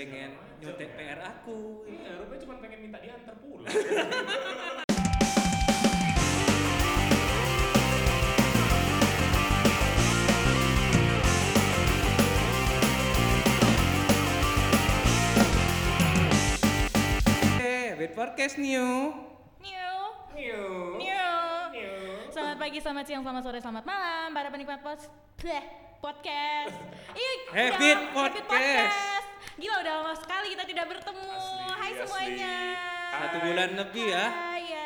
pengen nyontek PR aku. Iya, rupanya cuma pengen minta diantar pulang. Eh, Bad Podcast New. New, New. new. New. Selamat pagi, selamat siang, selamat sore, selamat malam para penikmat pos bleh, podcast. Ih, Habit udah- Podcast. Gila udah lama sekali kita tidak bertemu. Asli, Hai asli. semuanya. Satu bulan lebih ya. Hai ya.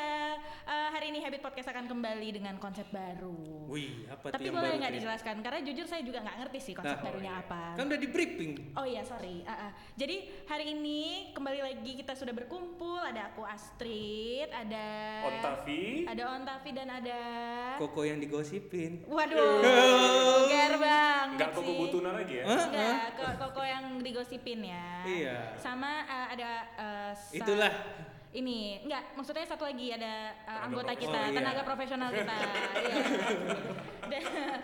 Habit Podcast akan kembali dengan konsep baru. Wih, apa tuh Tapi yang boleh nggak dijelaskan? Karena jujur saya juga nggak ngerti sih konsep Nah. barunya apa. Kan udah di briefing. Oh iya sorry. Ah, ah. Jadi hari ini kembali lagi kita sudah berkumpul. Ada aku Astrid, ada Ontavi. ada Ontavi dan ada Koko yang digosipin. Waduh, ger banget Enggak kok sih. kebutuhan lagi ya? Enggak, ko- koko yang digosipin ya. Iya. Sama uh, ada uh, Itulah. Ini enggak, maksudnya satu lagi ada uh, anggota kita. Oh, iya. tenaga profesional kita. iya. Dan-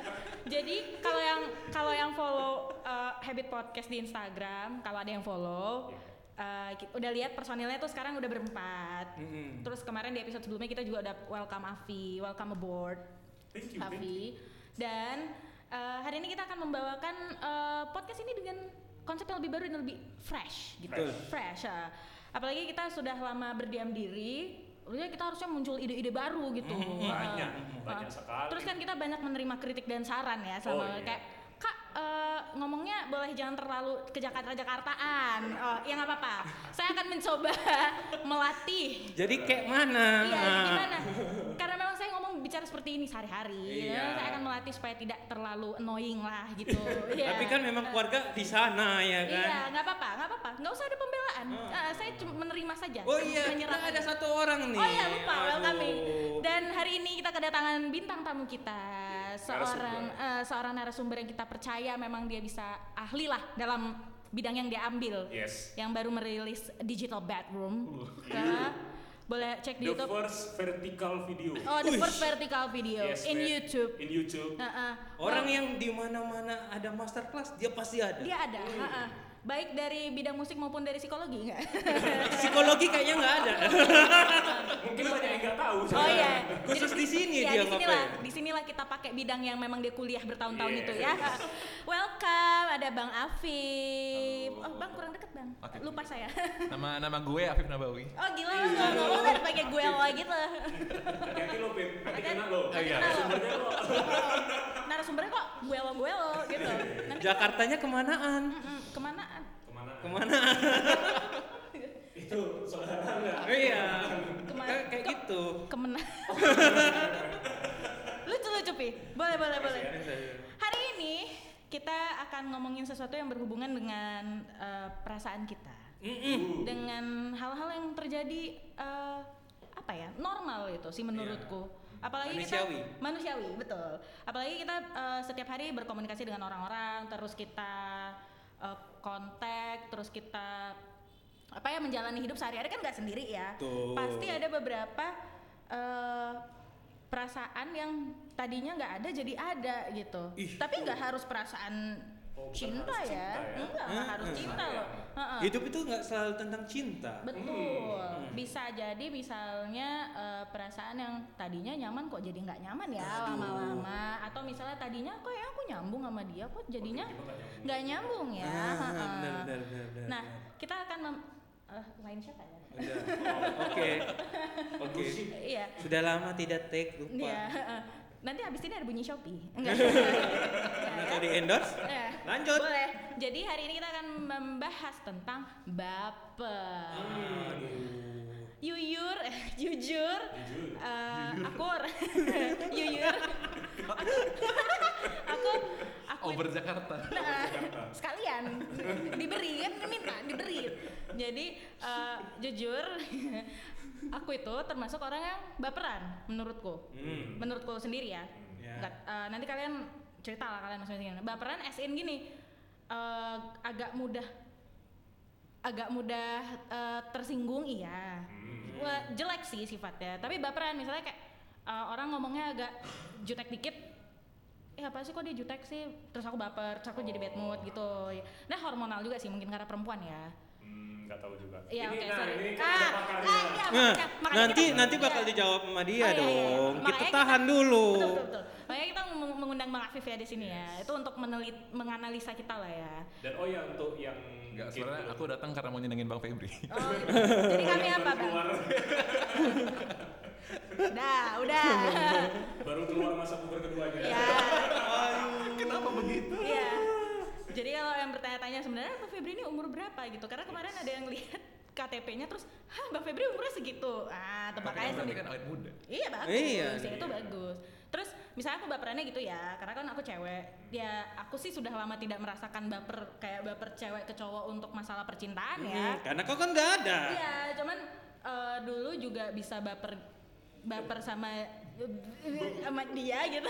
jadi kalau yang kalau yang follow uh, Habit Podcast di Instagram, kalau ada yang follow uh, udah lihat personilnya tuh sekarang udah berempat. Mm-mm. Terus kemarin di episode sebelumnya kita juga udah welcome Avi, welcome aboard. Thank you. Avi. Dan eh, hari ini kita akan membawakan eh, podcast ini dengan konsep yang lebih baru dan lebih fresh gitu. Betul. Fresh. ya. Apalagi kita sudah lama berdiam diri, harusnya kita harusnya muncul ide-ide baru gitu. Hmm, Banyak, Eh, banyak sekali. Terus kan kita banyak menerima kritik dan saran ya sama Oh, iya. kayak Kak, eh, ngomongnya boleh jangan terlalu ke Jakarta-Jakartaan. Oh, ya nggak apa-apa. Saya akan mencoba melatih Jadi kayak mana? Iya, gimana? Karena seperti ini sehari-hari. Iya. ya, Saya akan melatih supaya tidak terlalu annoying lah gitu. Iya. Tapi kan memang keluarga di sana ya kan. Iya, nggak apa-apa, nggak apa-apa. Nggak usah ada pembelaan. Ah. Eh, saya cuma menerima saja. Oh iya, menyerap kita ada satu orang nih. Oh iya lupa Aduh. welcoming. Dan hari ini kita kedatangan bintang tamu kita, seorang eh, seorang narasumber yang kita percaya memang dia bisa ahli lah dalam bidang yang dia ambil. Yes. Yang baru merilis Digital Bedroom. Nah, boleh cek di The YouTube. first vertical video. Oh, the Uish. first vertical video Yes, in man. YouTube. In YouTube. Heeh. Orang Well, yang di mana-mana ada masterclass, dia pasti ada. dia ada, heeh. Baik dari bidang musik maupun dari psikologi enggak? Psikologi kayaknya nggak ada. Mungkin banyak yang nggak tahu. Oh iya. Khusus di sini ya, dia di sinilah, ngapain? di sinilah kita pakai bidang yang memang dia kuliah bertahun-tahun Yes. itu ya. Welcome, ada Bang Afif. Oh, Bang kurang deket, Bang. Oke. Lupa saya. Nama nama gue Afif Nabawi. Oh, gila lu nggak ngomong udah pakai gue lo gitu. Hati-hati lo, Pip. Nanti kena lo. Oh, iya. Sumbernya lo. Narasumbernya kok gue lo gue lo gitu. Jakartanya kemanaan? Mm-mm, kemanaan? Ke mana? Itu saudara nggak? iya. Ke mana? Kayak kayak gitu. Ke mana? lucu lucu pi. Boleh boleh boleh. Hari ini kita akan ngomongin sesuatu yang berhubungan dengan eh, perasaan kita, Mm-mm. dengan hal-hal yang terjadi eh, apa ya normal itu sih menurutku. Apalagi Manusiawi. kita manusiawi betul. Apalagi kita eh, setiap hari berkomunikasi dengan orang-orang, terus kita eh, kontak, terus kita apa ya menjalani hidup sehari-hari kan nggak sendiri ya. Betul. Pasti ada beberapa eh, perasaan yang tadinya nggak ada jadi ada gitu. Ih. Tapi nggak harus perasaan Oh, cinta, ya. cinta ya. Enggak, nggak Hmm, harus hmm. cinta loh. Heeh. Hidup itu nggak selalu tentang cinta. Betul. Hmm. Bisa jadi misalnya eh, perasaan yang tadinya nyaman kok jadi nggak nyaman ya lama-lama atau misalnya tadinya kok ya aku nyambung sama dia kok jadinya nggak nyambung. ya. Ah, Heeh. benar, benar, benar, benar, Nah, kita akan mem- eh, lain siapa ya? Oke. Oke. Iya. Sudah lama tidak take lupa. Iya. Nanti habis ini ada bunyi Shopee. Enggak. Karena tadi endorse. Ya, Lanjut. Boleh. Jadi hari ini kita akan membahas tentang baper. Yuyur, eh, jujur, eh, akur, yuyur. aku, aku, Over Jakarta. Nah, sekalian diberi kan minta diberi. Jadi eh, jujur, aku itu termasuk orang yang baperan menurutku. Hmm. Menurutku sendiri ya. Ya. Nggak, eh, nanti kalian cerita lah kalian masing-masing. Baperan as in gini, eh, agak mudah agak mudah eh, tersinggung iya. Wah, jelek sih sifatnya. Tapi baperan misalnya kayak eh, orang ngomongnya agak jutek dikit eh apa sih kok dia jutek sih terus aku baper terus aku jadi bad mood gitu nah hormonal juga sih mungkin karena perempuan ya Hmm, nggak tahu juga. Iya, ini oke, nah sorry. ini kan Ah, ah, iya. Nah, makanya- makanya nanti kita- nanti bakal iya. dijawab sama dia Oh, iya, iya, iya. dong. Kita tahan dulu. Betul, betul, betul. Makanya kita meng- mengundang Bang Afif ya di sini ya. Itu untuk menelit, menganalisa kita lah ya. Dan oh ya untuk yang Enggak, sebenarnya belum- aku datang karena mau nyenengin Bang Febri. Oh, gitu. Jadi kami apa, Bang? keluar, Udah, udah. baru keluar masa puber keduanya. ya. Kenapa begitu? Iya. Jadi kalau yang bertanya-tanya sebenarnya Mbak Febri ini umur berapa gitu? Karena kemarin ada yang lihat KTP-nya terus, "Hah, Mbak Febri umurnya segitu." Ah, tebak aja kan berarti sendiri. kan awet muda. Iya bagus, Iya, ya, itu iya. bagus. Terus misalnya aku baperannya gitu ya, karena kan aku cewek. Ya aku sih sudah lama tidak merasakan baper kayak baper cewek ke cowok untuk masalah percintaan ya. Hmm, karena kau kan nggak ada. Iya, cuman eh, dulu juga bisa baper baper sama sama dia gitu.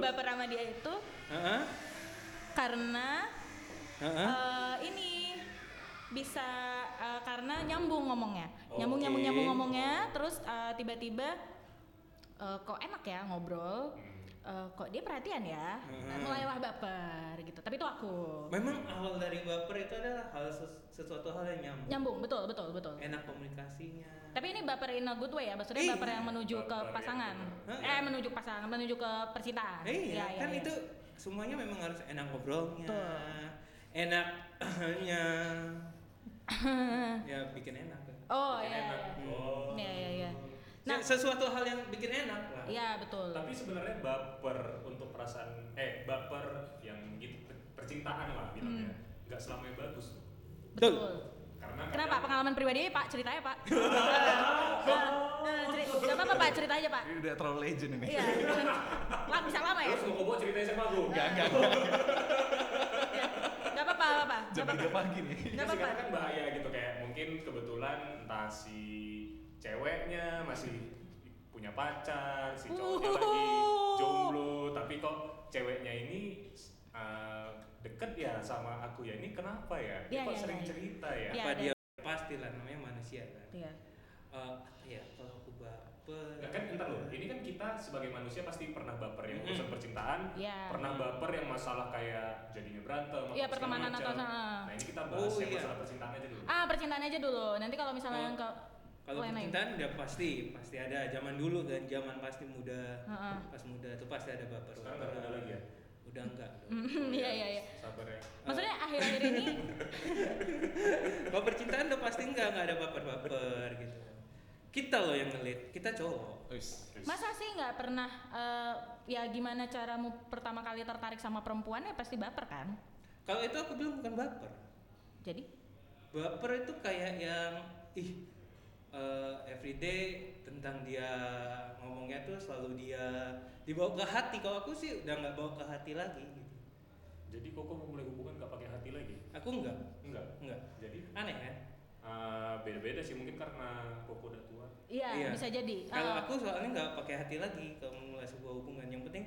baper sama dia itu Heeh, karena heeh. eh, ini bisa eh, karena nyambung ngomongnya. Nyambung nyambung nyambung ngomongnya terus eh, tiba-tiba eh, kok enak ya ngobrol. Eh, kok dia perhatian ya. Nah, Hmm. mulailah baper gitu. Tapi itu aku. Memang awal dari baper itu adalah hal ses- sesuatu hal yang nyambung. Nyambung, betul, betul, betul. Enak komunikasinya. Tapi ini baper in a good way ya, maksudnya Iya. baper yang menuju ke Baper yang pasangan. benar. Eh, menuju pasangan, menuju ke percintaan. Eh, iya, iya, kan iya. itu semuanya memang harus enak ngobrolnya. Betul. Enaknya. ya bikin enak. kan. Oh, Bikin iya. enak. iya. Oh. Iya, iya, iya. Nah, sesuatu hal yang bikin enak lah. Iya, betul. Tapi sebenarnya baper untuk perasaan eh baper yang gitu percintaan lah bilangnya Hmm. nggak selamanya bagus. Betul. Karena Kenapa? kadang- Pengalaman pribadi Pak, ceritanya Pak. Nah, nah, Gak apa-apa Pak, cerita aja Pak. Ini udah terlalu legend ini. Iya. Lah bisa lama ya? Terus mau kobo ceritanya sama aku. Enggak, enggak, enggak. Iya. Gak apa-apa, gak apa-apa. Jam Gak 3 apa-apa. pagi nih. Gak apa-apa. karena kan bahaya gitu kayak mungkin kebetulan entah si ceweknya masih punya pacar, si cowoknya lagi Uhuh. jomblo, tapi kok ceweknya ini uh, deket ya sama aku ya ini kenapa ya? Dia Iya, kok iya, sering iya. cerita ya? Iya. Apa ada. dia pastilah namanya manusia kan. Iya. Eh, apa ya kalau aku baper. Nggak kan entar loh, ini kan kita sebagai manusia pasti pernah baper yang urusan percintaan, Iya. pernah baper yang masalah kayak jadinya berantem, atau Iya, segala pertemanan macam. atau sama- Nah ini kita bahas Oh, yang iya. masalah percintaan aja dulu. Ah, percintaan aja dulu. Nanti kalau misalnya Oh. yang ke Kalau percintaan udah pasti, pasti ada. Zaman dulu kan, zaman pasti muda. Heeh. Pas muda tuh pasti ada baper. Sekarang nggak ada lagi ya? Udah enggak. dong. Hmm, Iya, iya, iya. Sabar ya. Maksudnya akhir-akhir ini Kalau percintaan udah pasti enggak, enggak ada baper-baper gitu. Kita loh yang ngelit, kita cowok. Masa sih nggak pernah eh, ya gimana caramu pertama kali tertarik sama perempuan ya pasti baper kan? Kalau itu aku bilang bukan baper. Jadi Baper itu kayak yang ih eh, everyday tentang dia ngomongnya tuh selalu dia dibawa ke hati. Kalau aku sih udah nggak bawa ke hati lagi. Gitu. Jadi Koko mau mulai hubungan gak pakai hati lagi? Aku enggak, Enggak. enggak. Jadi Aneh kan? uh, beda-beda sih mungkin karena Koko udah tua. iya Iya. bisa jadi. Kalau Eh, aku soalnya nggak pakai hati lagi kalau memulai sebuah hubungan. Yang penting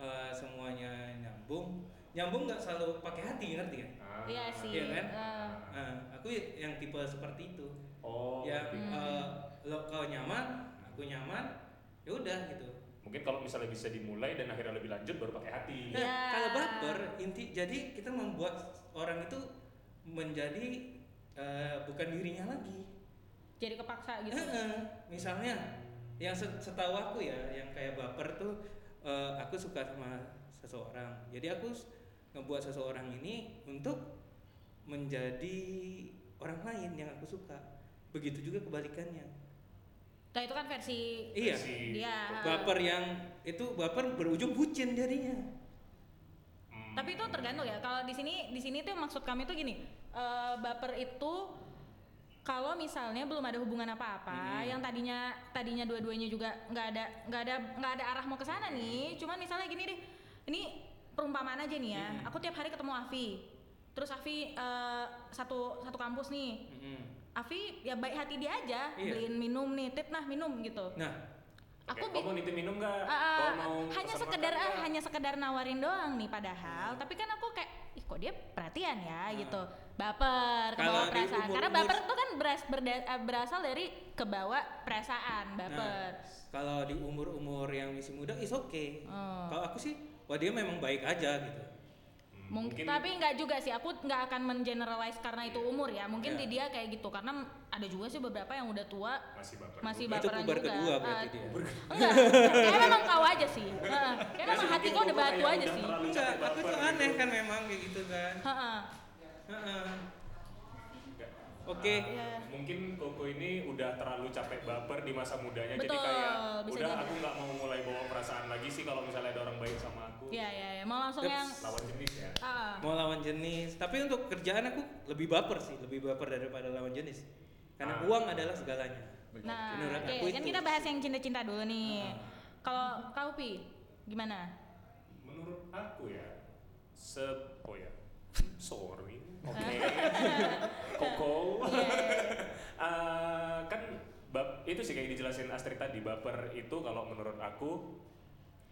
eh, semuanya nyambung. Nyambung nggak selalu pakai hati, ngerti kan? Ah. Iya sih. Iya kan? eh, Nah, aku yang tipe seperti itu. Oh. yang gitu. eh, lo kau nyaman, aku nyaman, ya udah gitu. Mungkin kalau misalnya bisa dimulai dan akhirnya lebih lanjut baru pakai hati. Nah, Iya. kalau baper inti jadi kita membuat orang itu menjadi eh, bukan dirinya lagi. jadi kepaksa gitu. Heeh. Misalnya yang se- setahu aku ya, yang kayak baper tuh eh, aku suka sama seseorang. Jadi aku ngebuat seseorang ini untuk menjadi orang lain yang aku suka. Begitu juga kebalikannya. Nah itu kan versi Iya. Dia. Baper yang itu baper berujung bucin jadinya. Hmm. Tapi itu tergantung ya. Kalau di sini di sini tuh maksud kami tuh gini, eh, baper itu kalau misalnya belum ada hubungan apa-apa, Hmm. yang tadinya tadinya dua-duanya juga nggak ada nggak ada nggak ada arah mau ke sana nih. Cuman misalnya gini deh, ini perumpamaan aja nih ya. Hmm. Aku tiap hari ketemu Avi, terus Avi eh, satu satu kampus nih. Mm-mm. Avi ya baik hati dia aja, Iya. beliin minum nih, tip nah minum gitu. Nah, Aku bi- mau nitip minum nggak? Ah, mau hanya sekedar nggak? hanya sekedar nawarin doang nih padahal tapi kan aku kayak ih kok dia perhatian ya gitu baper Nah. Kalau kebawa perasaan karena baper itu kan beras, berda- eh, berasal dari kebawa perasaan baper nah kalau di umur-umur yang masih muda is oke. Oh. Kalau aku sih wah dia memang baik aja gitu Mungkin, tapi nggak juga sih. Aku nggak akan mengeneralize karena itu umur ya. Mungkin Iya. di dia kayak gitu karena ada juga sih beberapa yang udah tua masih baper. masih juga. itu baperan puber juga. kedua berarti Eh, dia Enggak, kayak memang kau aja sih. Heeh. Kayak memang hati kau udah batu aja sih. enggak aku tuh aneh kan memang kayak gitu kan Heeh. Heeh. Oke. Ah, Iya. Mungkin Koko ini udah terlalu capek baper di masa mudanya jadi Betul, kayak bisa udah jadi. aku nggak mau mulai bawa perasaan lagi sih kalau misalnya ada orang baik sama aku. Iya, iya, iya. Mau langsung Terus- yang Lawan jenis ya. ah. mau lawan jenis tapi untuk kerjaan aku lebih baper sih lebih baper daripada lawan jenis karena Ah. uang adalah segalanya Nah, Menurut oke, aku kan itu. kita bahas yang cinta-cinta dulu nih. Ah. Kalau kau Pi, gimana? Menurut aku ya, se oh ya, sorry, oke, Koko, Iya. Eh, kan bab itu sih kayak dijelasin Astrid tadi baper itu kalau menurut aku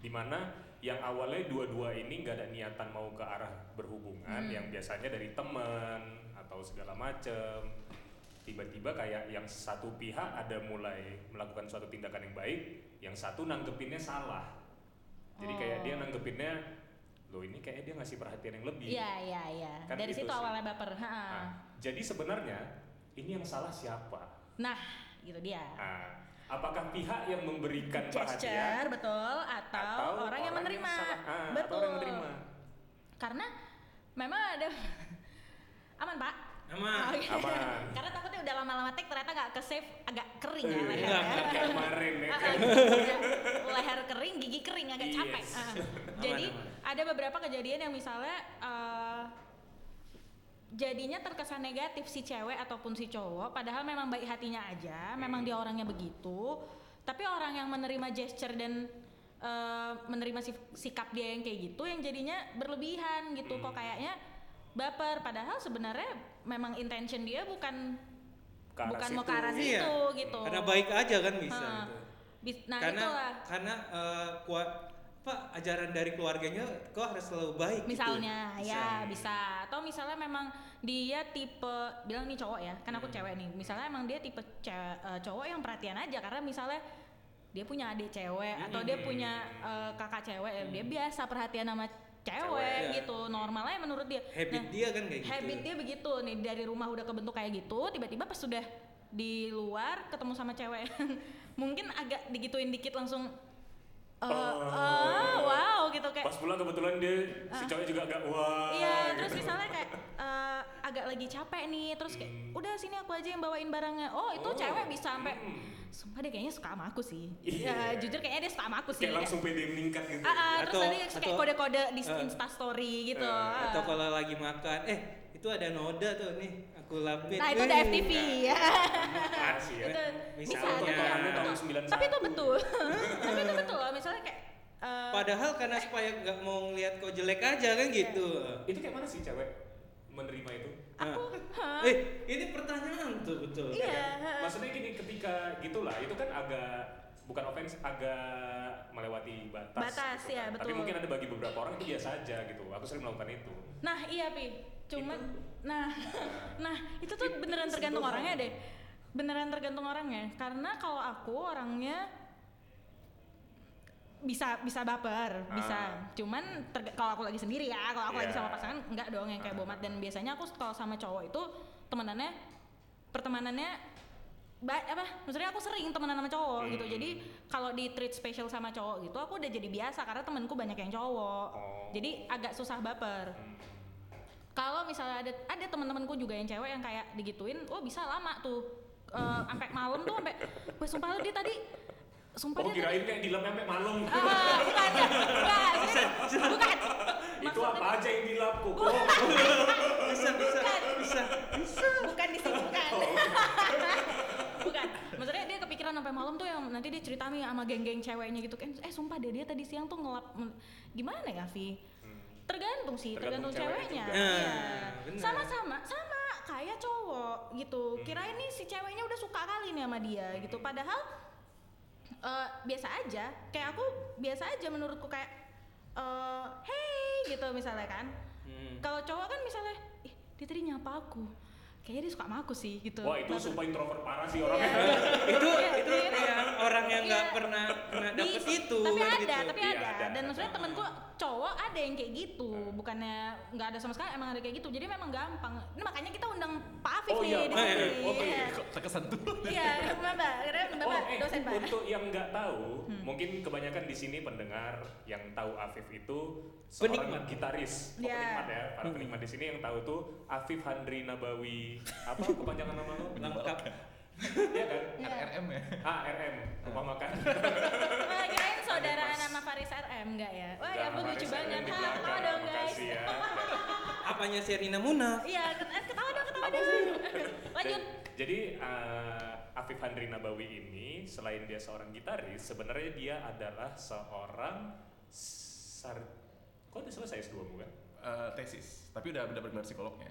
di mana yang awalnya dua-dua ini nggak ada niatan mau ke arah berhubungan Hmm. yang biasanya dari teman atau segala macem tiba-tiba kayak yang satu pihak ada mulai melakukan suatu tindakan yang baik yang satu nanggepinnya salah jadi kayak Oh. dia nanggepinnya loh ini kayak dia ngasih perhatian yang lebih Iya, iya, iya. Kan Dari itu situ sih. awalnya baper. Ha. Nah, jadi sebenarnya ini yang salah siapa Nah, gitu dia. Nah, apakah pihak yang memberikan Gesture, perhatian betul, atau, orang, yang menerima. salah- ah, atau betul. orang yang menerima. Karena memang ada aman, Pak. Aman Oke. Aman. Karena takutnya udah lama-lama take ternyata nggak ke save agak kering ya Eh, lehernya. kayak kemarin ya Ah, ah, leher kering, gigi kering agak Yes. capek. Ah. Jadi Aman, ada beberapa kejadian yang misalnya eh, jadinya terkesan negatif si cewek ataupun si cowok, padahal memang baik hatinya aja, memang dia orangnya begitu. Tapi orang yang menerima gesture dan eh, menerima sif- sikap dia yang kayak gitu, yang jadinya berlebihan gitu, kok Hmm. kayaknya baper. Padahal sebenarnya memang intention dia bukan Ke arah bukan mau ke arah Iya. situ gitu. karena baik aja kan bisa Ha. gitu. Nah karena itulah karena eh, kuat apa ajaran dari keluarganya kau harus selalu baik gitu. misalnya Bisa. ya bisa atau misalnya memang dia tipe bilang nih cowok ya kan aku Hmm. cewek nih misalnya emang dia tipe ce- eh, cowok yang perhatian aja karena misalnya dia punya adik cewek atau dia Hmm. punya eh, kakak cewek ya dia Hmm. biasa perhatian sama cewek, Cewek, ya. gitu normalnya menurut dia habit Nah, dia kan kayak gitu habit dia begitu nih dari rumah udah kebentuk kayak gitu tiba-tiba pas sudah di luar ketemu sama cewek mungkin agak digituin dikit langsung eh, Oh. eh, wow gitu kayak Pas pulang kebetulan dia si Ah. cowok juga agak wah. Iya, gitu. terus misalnya kayak eh, agak lagi capek nih, terus kayak Hmm. udah sini aku aja yang bawain barangnya. Oh, itu Oh. cewek bisa sampai Hmm. Sumpah dia kayaknya suka sama aku sih. Iya. Ya, jujur kayaknya dia suka sama aku sih. Kayak langsung pede meningkat gitu. Ah, ah, terus Atau- nanti kayak kode-kode di eh, Insta story gitu. eh, Ah. atau kalau lagi makan eh itu ada noda tuh nih aku lapin Nah, itu udah Wih. FTV ya. Sih ya. itu Misalnya. tahun 91. Tapi itu betul. Tapi itu betul loh, misalnya kayak eh, padahal karena supaya nggak mau ngeliat kau jelek aja kan Iya. gitu Itu kayak mana sih cewek menerima itu? aku Nah. eh ini pertanyaan tuh betul Iya. kan? Maksudnya gini ketika gitulah itu kan agak bukan offense agak melewati batas. Batas, gitu ya, kan. Tapi betul. mungkin ada bagi beberapa orang itu biasa aja gitu. Aku sering melakukan itu. Nah iya pi, cuman nah nah itu tuh Itu beneran tergantung orangnya deh, beneran tergantung orangnya. Karena kalau aku orangnya bisa bisa baper, bisa. Ah. Cuman terga- kalau aku lagi sendiri ya, kalau aku lagi Iya. sama pasangan enggak dong yang kayak Ah. bomat. Dan biasanya aku kalau sama cowok itu temenannya pertemanannya baik apa maksudnya aku sering temenan sama cowok gitu Hmm. jadi kalau di treat special sama cowok gitu aku udah jadi biasa karena temenku banyak yang cowok Oh. jadi agak susah baper Hmm. kalau misalnya ada ada teman-temanku juga yang cewek yang kayak digituin oh bisa lama tuh Eh, sampai malam tuh sampai wah sumpah lu dia tadi sumpah Oh dia kirain kayak dilap sampai malam. tadi ah bukan ya bukan. Bukan. itu Maksudnya- apa aja yang dilap kok? bisa bisa bisa. Bukan di sini bukan. Bukan. Maksudnya dia kepikiran sampai malam tuh yang nanti dia cerita nih sama geng-geng ceweknya gitu kan. Eh sumpah deh dia tadi siang tuh ngelap gimana ya Vi? Hmm. tergantung sih tergantung, Tergantung ceweknya iya. Bener. sama-sama sama kayak cowok gitu. Hmm. kirain nih si ceweknya udah suka kali nih sama dia gitu. Padahal eh, biasa aja. Kayak aku biasa aja menurutku kayak eh hey gitu misalnya kan. Hmm. kalau cowok kan misalnya ih dia tadi nyapa aku kayaknya dia suka sama aku sih gitu Wah itu Nggak sumpah introvert parah sih Iya. orangnya. itu Iya, itu iya. yang orang yang nggak Iya. pernah pernah dapet itu tapi ada gitu. tapi Iya, ada. ada. dan maksudnya temenku cowok ada yang kayak gitu bukannya nggak ada sama sekali emang ada kayak gitu jadi memang gampang ini makanya kita undang Pak Afif Oh, nih iya. di Oh, sini iya. Oh, iya. Iya. Terkesan tuh? iya mbak mbak karena Oh, bapak eh, dosen pak untuk yang nggak tahu, Hmm. mungkin kebanyakan di sini pendengar yang tahu Afif itu seorang Penikmat. gitaris. Oh, Iya. penikmat ya, para Hmm. penikmat di sini yang tahu tuh Afif Handri Nabawi. Apa kepanjangan nama lu? lengkap Iya kan? Iya. RRM ya? Ah, RM, rumah makan. Wah, kirain saudara nama Faris RM enggak ya? Wah, ya ampun lucu banget. RM Ha, ketawa dong guys. ya. apanya Serina Munaf Iya, eh, ketawa dong, ketawa dong. Lanjut. Jadi uh, Afif Handri Nabawi ini selain dia seorang gitaris, sebenarnya dia adalah seorang sar Kok udah selesai S2 bukan? Eh, tesis, tapi udah udah bergelar psikolognya.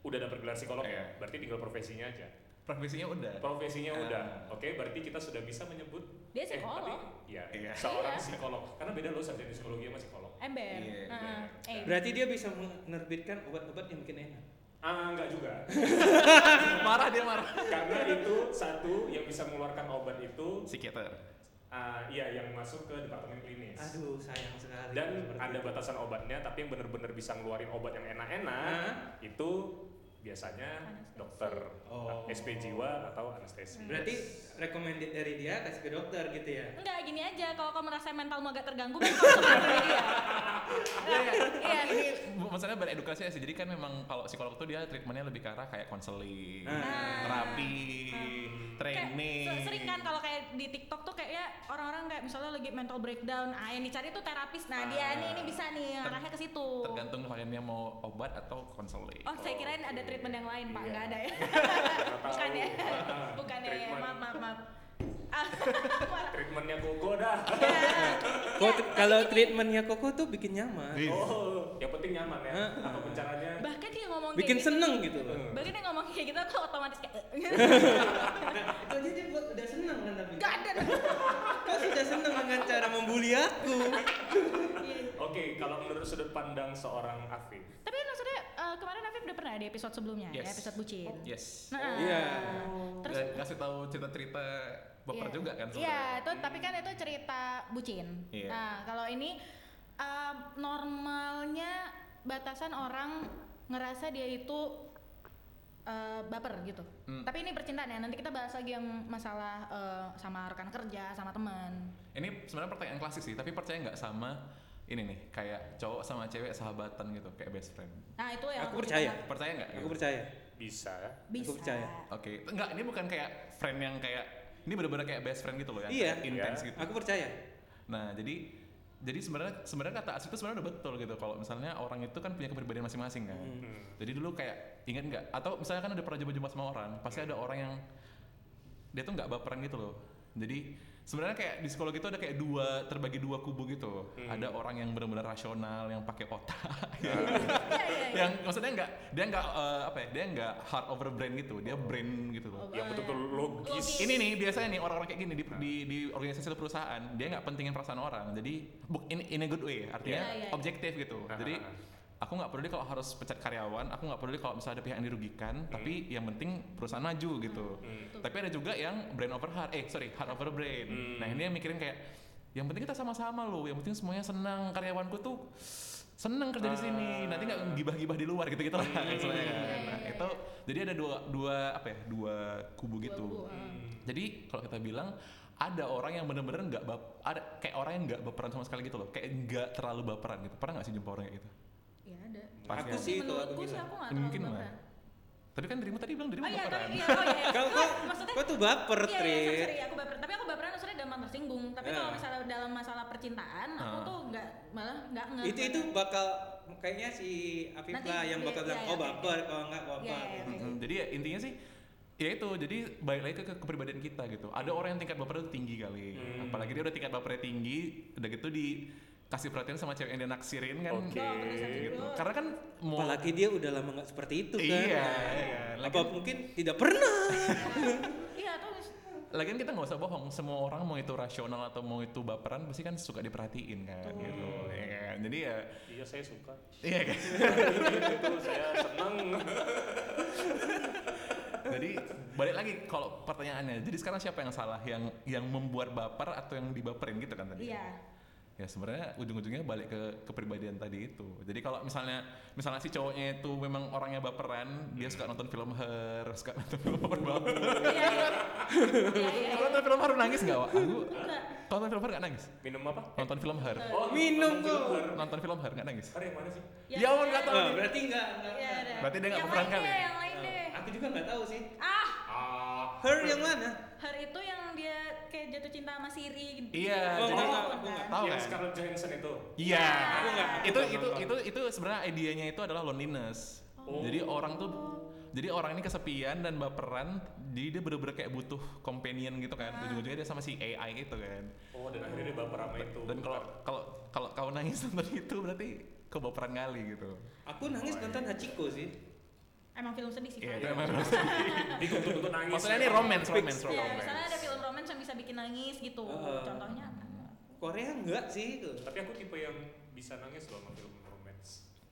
Udah dapat gelar psikolog ya? Iya. Berarti tinggal profesinya aja. Profesinya udah. Profesinya Ah. udah. Oke, berarti kita sudah bisa menyebut Dia eh, psikolog. tapi iya, Iya. seorang Iya. psikolog. Karena beda loh sarjana psikologi sama psikolog. Ember. Iya, Heeh. Eh, berarti dia bisa menerbitkan obat-obat yang bikin enak Ah, enggak juga. marah dia marah. Karena itu satu yang bisa mengeluarkan obat itu Psikiater. ah, iya yang masuk ke departemen klinis. aduh sayang sekali Dan ada itu. batasan obatnya, tapi yang benar-benar bisa ngeluarin obat yang enak-enak Hah? itu biasanya Anestesi. dokter Oh. SP jiwa atau anestesi. berarti recommended dari dia kasih ke dokter gitu ya Enggak, gini aja. Kalau kamu merasa mentalmu agak terganggu, baru kamu sama dia. Iya. Ini bu- maksudnya beredukasi ya sih. Jadi kan memang kalau psikolog tuh dia treatmentnya lebih ke arah kayak konseling, Ah. terapi, Kayak training. se- sering kan kalau kayak di TikTok tuh kayaknya orang-orang kayak misalnya lagi mental breakdown, ah yang dicari tuh terapis. Nah, dia Ah. nih ini bisa nih arahnya ke situ. Tergantung kliennya mau obat atau konseling. Oh, saya kirain ada treatment yang lain, Pak. Iya. Enggak ada ya. Bukan ya. Bukan ya. Maaf, maaf, maaf. Treatmentnya koko dah. Kok t- kalau treatmentnya Koko tuh bikin nyaman. Oh, yang penting nyaman ya. Ah. Apa caranya? bahkan dia ngomong bikin kayak gitu. seneng gitu loh Bahkan dia ngomong kayak gitu aku otomatis kayak nah, itu aja dia buat udah seneng kan tapi Gak ada. kau sudah seneng dengan cara membuli aku Oke, kalau menurut sudut pandang seorang Afif, Tapi kan maksudnya eh, kemarin Afif udah pernah di episode sebelumnya, ya, Yes. episode bucin. Yes. Nah, Iya. Terus Dan kasih tahu cerita-cerita baper Iya. juga kan Iya, sebenarnya. itu tapi kan itu cerita bucin. Iya. Nah, kalau ini um, normalnya batasan orang ngerasa dia itu uh, baper gitu. Hmm. Tapi ini percintaan ya. Nanti kita bahas lagi yang masalah uh, sama rekan kerja, sama teman. Ini sebenarnya pertanyaan klasik sih, tapi percaya nggak sama ini nih, kayak cowok sama cewek sahabatan gitu, kayak best friend. Nah, itu yang Aku percaya. Percaya nggak? aku gitu? percaya bisa. Bisa. Aku percaya. Oke, enggak, ini bukan kayak friend yang kayak ini bener-bener kayak best friend gitu loh yang Iya. kayak intens Iya. gitu. aku percaya Nah, jadi jadi sebenarnya sebenarnya kata asli itu sebenarnya udah betul gitu kalau misalnya orang itu kan punya kepribadian masing-masing kan. Hmm. Hmm. Jadi dulu kayak ingat nggak? Atau misalnya kan ada pernah jumpa-jumpa sama orang, pasti ada orang yang dia tuh nggak baperan gitu loh. Jadi sebenarnya kayak di psikologi itu ada kayak dua terbagi dua kubu gitu. Hmm. Ada orang yang benar-benar rasional yang pakai otak. Iya. yang maksudnya nggak dia nggak eh, apa ya? Dia nggak heart over brain gitu. Dia brain gitu loh. Oh, Yang betul-betul logis. Logis. Ini nih biasanya nih orang-orang kayak gini di, di, di organisasi atau perusahaan dia nggak pentingin perasaan orang jadi in, in a good way artinya Iya, iya, iya. objektif gitu Ah, jadi ah, aku nggak peduli kalau harus pecat karyawan aku nggak peduli kalau misalnya ada pihak yang dirugikan tapi yang penting perusahaan maju gitu Hmm. tapi ada juga yang brain over heart eh sorry heart over brain Hmm. nah ini yang mikirin kayak yang penting kita sama-sama loh yang penting semuanya senang karyawanku tuh seneng kerja di sini Ah. nanti nggak gibah-gibah di luar gitu gitu lah Hmm. istilahnya kan. Iya, Nah, itu jadi ada dua dua apa ya dua kubu gitu Kubu, ah. Hmm. jadi kalau kita bilang ada orang yang bener-bener nggak bap ada kayak orang yang nggak baperan sama sekali gitu loh kayak nggak terlalu baperan gitu pernah nggak sih jumpa orang kayak gitu Iya, ada. Pasti aku sih kalau aku sih aku nggak Mungkin lah. tapi kan dirimu tadi bilang dirimu Oh iya, baperan iya, oh iya. kau Enggak, kau maksudnya kau tuh baper Iya, iya, sorry, aku baper. Tapi aku baperan maksudnya dalam mantan tersinggung. Tapi Ya. kalau misalnya dalam masalah percintaan, aku Ah. tuh nggak malah nggak nge. itu itu bakal kayaknya si Afif Nanti lah yang bakal iya, bilang iya, oh baper kalau enggak baper Iya, iya, jadi ya intinya sih ya itu jadi balik lagi ke, ke kepribadian kita gitu ada orang yang tingkat bapernya tuh tinggi kali Hmm. apalagi dia udah tingkat bapernya tinggi udah gitu dikasih perhatian sama cewek yang dia naksirin kan Oke. gitu karena kan mau apalagi dia udah lama nggak seperti itu kan iya, iya. apa mungkin tidak pernah Iya, atau lagian kita nggak usah bohong semua orang mau itu rasional atau mau itu baperan pasti kan suka diperhatiin kan gitu ya kan? jadi ya Iya saya suka. iya kan itu saya seneng. jadi balik lagi kalau pertanyaannya jadi sekarang siapa yang salah yang yang membuat baper atau yang dibaperin gitu kan tadi Iya. Ya sebenarnya ujung-ujungnya balik ke kepribadian tadi itu jadi kalau misalnya misalnya si cowoknya itu memang orangnya baperan dia suka nonton film Her suka nonton film baper banget Iya. Iya, iya. Kalau nonton film Her nangis nggak Wak? aku nonton film Her nggak nangis Minum apa? nonton film Her Oh, Minum Her. nonton film Her nggak nangis Her yang mana sih? Ya ampun, nggak tahu. Oh, berarti enggak, enggak. Iya. Berarti dia nggak baperan kali ya? Yang lain deh. Aku juga nggak tahu sih. Ah, Ah, Her yang mana? Her itu yang dia kayak jatuh cinta sama Siri. gitu. Iya, Oh, jadi enggak, aku nggak tahu yang kan Scarlett Johansson itu. iya Aku nggak, aku itu itu itu itu sebenarnya idenya itu adalah loneliness Oh. jadi orang tuh jadi orang ini kesepian dan baperan jadi dia bener-bener kayak butuh companion gitu kan ujung-ujungnya dia sama si AI gitu kan Oh, dan akhirnya dia baper sama itu. dan kalau kalau kalau kau nangis nonton itu berarti kau baperan kali gitu Aku nangis nonton Hachiko sih. Emang film sedih sih. Iya, itu emang dituntut untuk nangis. maksudnya ini romance romance Iya, romance misalnya ada film romance yang bisa bikin nangis gitu. Heeh. Contohnya apa? Korea enggak sih itu. Tapi aku tipe yang bisa nangis loh sama film romance.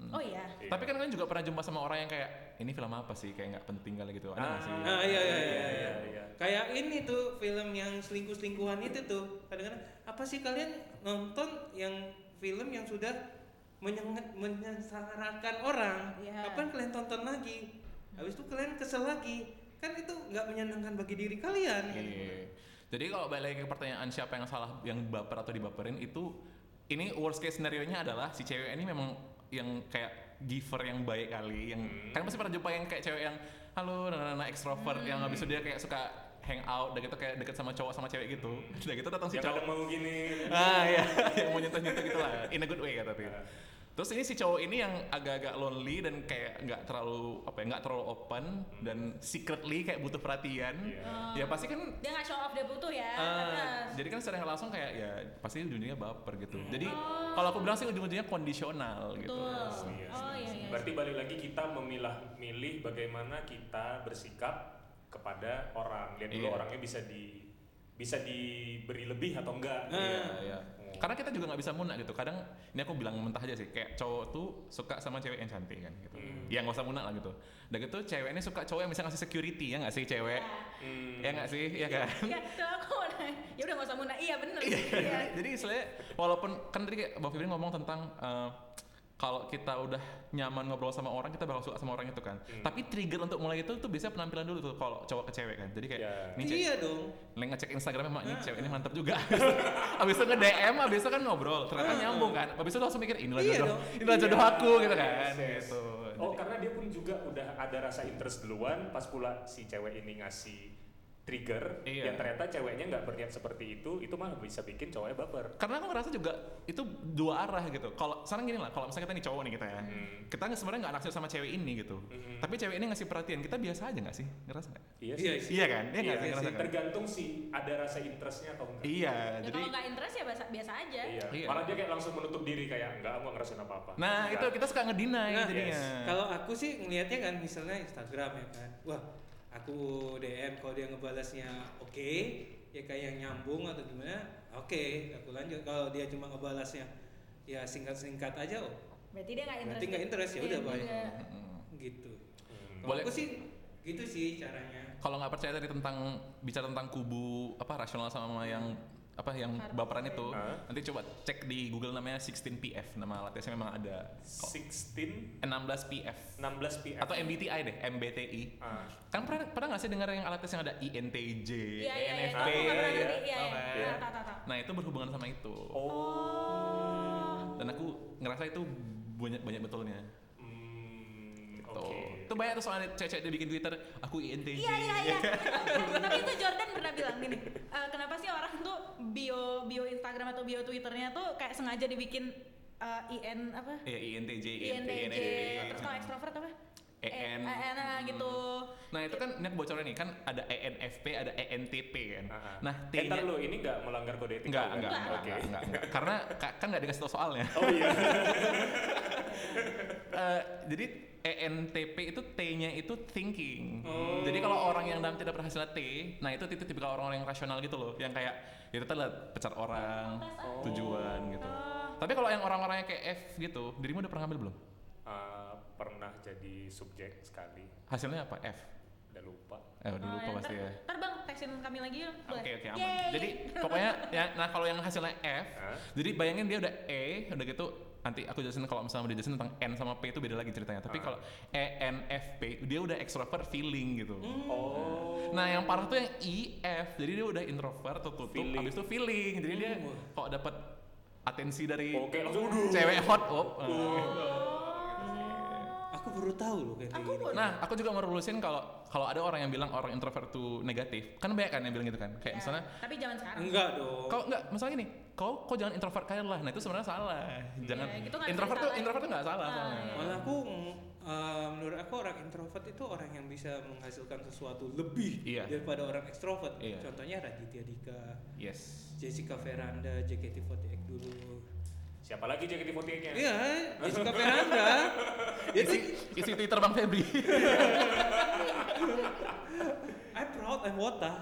Oh iya. Iya. tapi kan kalian juga pernah jumpa sama orang yang kayak ini film apa sih kayak nggak penting kali gitu ada nggak sih Ah, iya, iya, iya, iya. iya. Kayak ini tuh film yang selingkuh-selingkuhan itu tuh. Kadang-kadang apa sih kalian nonton yang film yang sudah menyengat menyengsarakan orang? Iya. Kapan kalian tonton lagi? Habis itu kalian kesel lagi. Kan itu nggak menyenangkan bagi diri kalian. kan? Iya. Jadi kalau balik lagi ke pertanyaan siapa yang salah yang baper atau dibaperin itu ini worst case scenario nya adalah si cewek ini memang yang kayak giver yang baik kali yang Hmm. kan pasti pernah jumpa yang kayak cewek yang halo nana nana extrovert yang habis itu dia kayak suka hang out dan gitu kayak deket sama cowok sama cewek gitu udah gitu datang si Yang cowok mau gini. ah iya yang mau nyentuh nyentuh gitu lah in a good way ya tapi Ah. terus ini si cowok ini yang agak-agak lonely dan kayak nggak terlalu apa ya nggak terlalu open dan secretly kayak butuh perhatian Iya. ya pasti kan Dia nggak show off dia butuh ya. Terus. jadi kan secara langsung kayak ya pasti ujung-ujungnya baper gitu. Jadi Oh. kalau aku bilang sih ujung-ujungnya kondisional gitu. Betul. Iya, Oh iya iya. Berarti balik lagi kita memilah milih bagaimana kita bersikap kepada orang. Lihat dulu Iya. orangnya bisa di bisa diberi lebih atau enggak. Ah. Iya, iya. Oh. Karena kita juga nggak bisa munak gitu. Kadang ini aku bilang mentah aja sih, kayak cowok tuh suka sama cewek yang cantik kan gitu. Hmm. Ya nggak usah munak lah gitu. Dan gitu cewek ini suka cowok yang bisa ngasih security ya nggak sih cewek? Hmm. Ya nggak sih, ya kan? Iya, tuh aku mau nanya. Ya udah nggak usah muna. Iya bener. Iya. Iya. Jadi istilahnya walaupun kan tadi kayak Bang Fibrin ngomong tentang eh, kalau kita udah nyaman ngobrol sama orang kita bakal suka sama orang itu kan. Hmm. Tapi trigger untuk mulai itu tuh biasanya penampilan dulu tuh kalau cowok ke cewek kan. Jadi kayak Ya. ini cewek Iya dong. Leng ngecek Instagramnya mak ini Ah. cewek ini mantap juga. abis itu nge-DM, abis itu kan ngobrol, ternyata Ah. nyambung kan. Abis itu langsung mikir inilah Iya jodoh, dong. inilah jodoh Iya. aku gitu kan. Yes, yes. Gitu. Oh, Jadi- karena dia pun juga udah ada rasa interest duluan pas pula si cewek ini ngasih trigger Iya. yang ternyata ceweknya nggak berniat seperti itu, itu malah bisa bikin cowoknya baper. karena aku ngerasa juga itu dua arah gitu. Kalau sekarang gini lah, kalau misalnya kita nih cowok nih kita ya, Hmm. kita nggak- sebenarnya nggak naksir sama cewek ini gitu. Mhm. Tapi cewek ini ngasih perhatian, kita biasa aja nggak sih? Ngerasa nggak? Iya Iya sih. sih. Iya kan? Iya nggak Iya sih? Kan? Tergantung sih ada rasa interestnya atau enggak. Iya, Ya, jadi kalau nggak interest ya biasa, biasa aja. Iya. Iya. Malah dia kayak langsung menutup diri kayak enggak aku nggak ngerasain apa-apa. nah itu kita suka ngedinai Nah, jadinya. yes. Kalau aku sih ngelihatnya kan misalnya Instagram ya kan. Wah, aku DM kalau dia ngebalasnya oke, ya kayak yang nyambung atau gimana, oke, aku lanjut. Kalau dia cuma ngebalasnya ya singkat-singkat aja, oh, Berarti dia nggak interest. Berarti nggak interest, ya udah, Iya baik. Mm. gitu. Hmm. Kalau Boleh. aku sih gitu sih caranya. Kalau nggak percaya tadi tentang bicara tentang kubu apa rasional sama yang apa yang Hard. baperan itu, Hah? nanti coba cek di Google namanya 16PF nama alatnya memang ada. Kok. 16 16PF 16 PM. atau MBTI deh, MBTI. Ah. Kan pernah pernah nggak sih dengar yang alat tes yang ada INTJ. ENFP, ya? Iya iya. Iya. Nah itu berhubungan sama itu. Oh. Dan aku ngerasa itu banyak banyak betulnya. Hmm, Tuh. oke. Itu banyak tuh soalnya cewek-cewek dia bikin Twitter, aku INTJ. Iya iya iya. Tapi itu Jordan pernah bilang gini, "Eh, kenapa sih orang tuh bio bio Instagram atau bio Twitternya tuh kayak sengaja dibikin eh, IN apa? Iya INTJ, INTJ. Terus kalau ekstrovert apa? EN. Eh, EN ah, gitu. Nah itu kan ini aku bocorin nih kan ada ENFP, ada ENTP kan. Ah, ah. Nah Eh, T-nya ntar lu ini nggak melanggar kode etika enggak, kan? enggak, enggak, Oke. enggak, enggak, enggak. Karena ka- kan enggak dikasih tau soalnya. Oh iya. Eh, jadi ENTP itu T-nya itu thinking. Oh. Jadi kalau orang yang dalam tidak berhasilnya T, nah itu tipe tipikal orang-orang yang rasional gitu loh, yang kayak itu tadi pecat orang, Oh. tujuan gitu. Oh. Tapi kalau yang orang-orang yang kayak F gitu, dirimu udah pernah ngambil belum? Uh, pernah jadi subjek sekali, Hasilnya apa? F. udah lupa. Eh, udah Oh, lupa ya, pasti ya. Ntar bang, kami lagi yuk. Oke oke aman. Jadi pokoknya ya nah kalau yang hasilnya F, Hah? jadi bayangin dia udah E, udah gitu nanti aku jelasin kalau misalnya mau dijelasin tentang N sama P itu beda lagi ceritanya. Tapi Ah. kalau E N F P dia udah extrovert feeling gitu. Oh. Nah yang parah tuh yang I F, jadi dia udah introvert tertutup, Feeling. habis itu feeling. Jadi dia Hmm. kok dapat atensi dari Oke, udah. cewek hot, op. Aku baru tahu loh kayak Aku gini. baru- Nah, aku juga mau lulusin kalau kalau ada orang yang bilang orang introvert itu negatif, kan banyak kan yang bilang gitu kan. Kayak Ya, misalnya Tapi jangan sekarang. Enggak dong. Kau enggak, masalah gini, kau kau jangan introvert kalian lah. Nah, itu sebenarnya salah. Jangan gitu nggak bisa introvert tuh introvert tuh enggak salah Ah, soalnya. iya. Malah aku eh, menurut aku orang introvert itu orang yang bisa menghasilkan sesuatu lebih Iya. daripada orang ekstrovert. Iya. Contohnya Raditya Dika, Yes. Jessica Veranda, JKT48 dulu. Siapa lagi JKT48-nya? Iya, Jessica Veranda. Jadi Isi Twitter Bang Febri. I'm proud I'm Wota.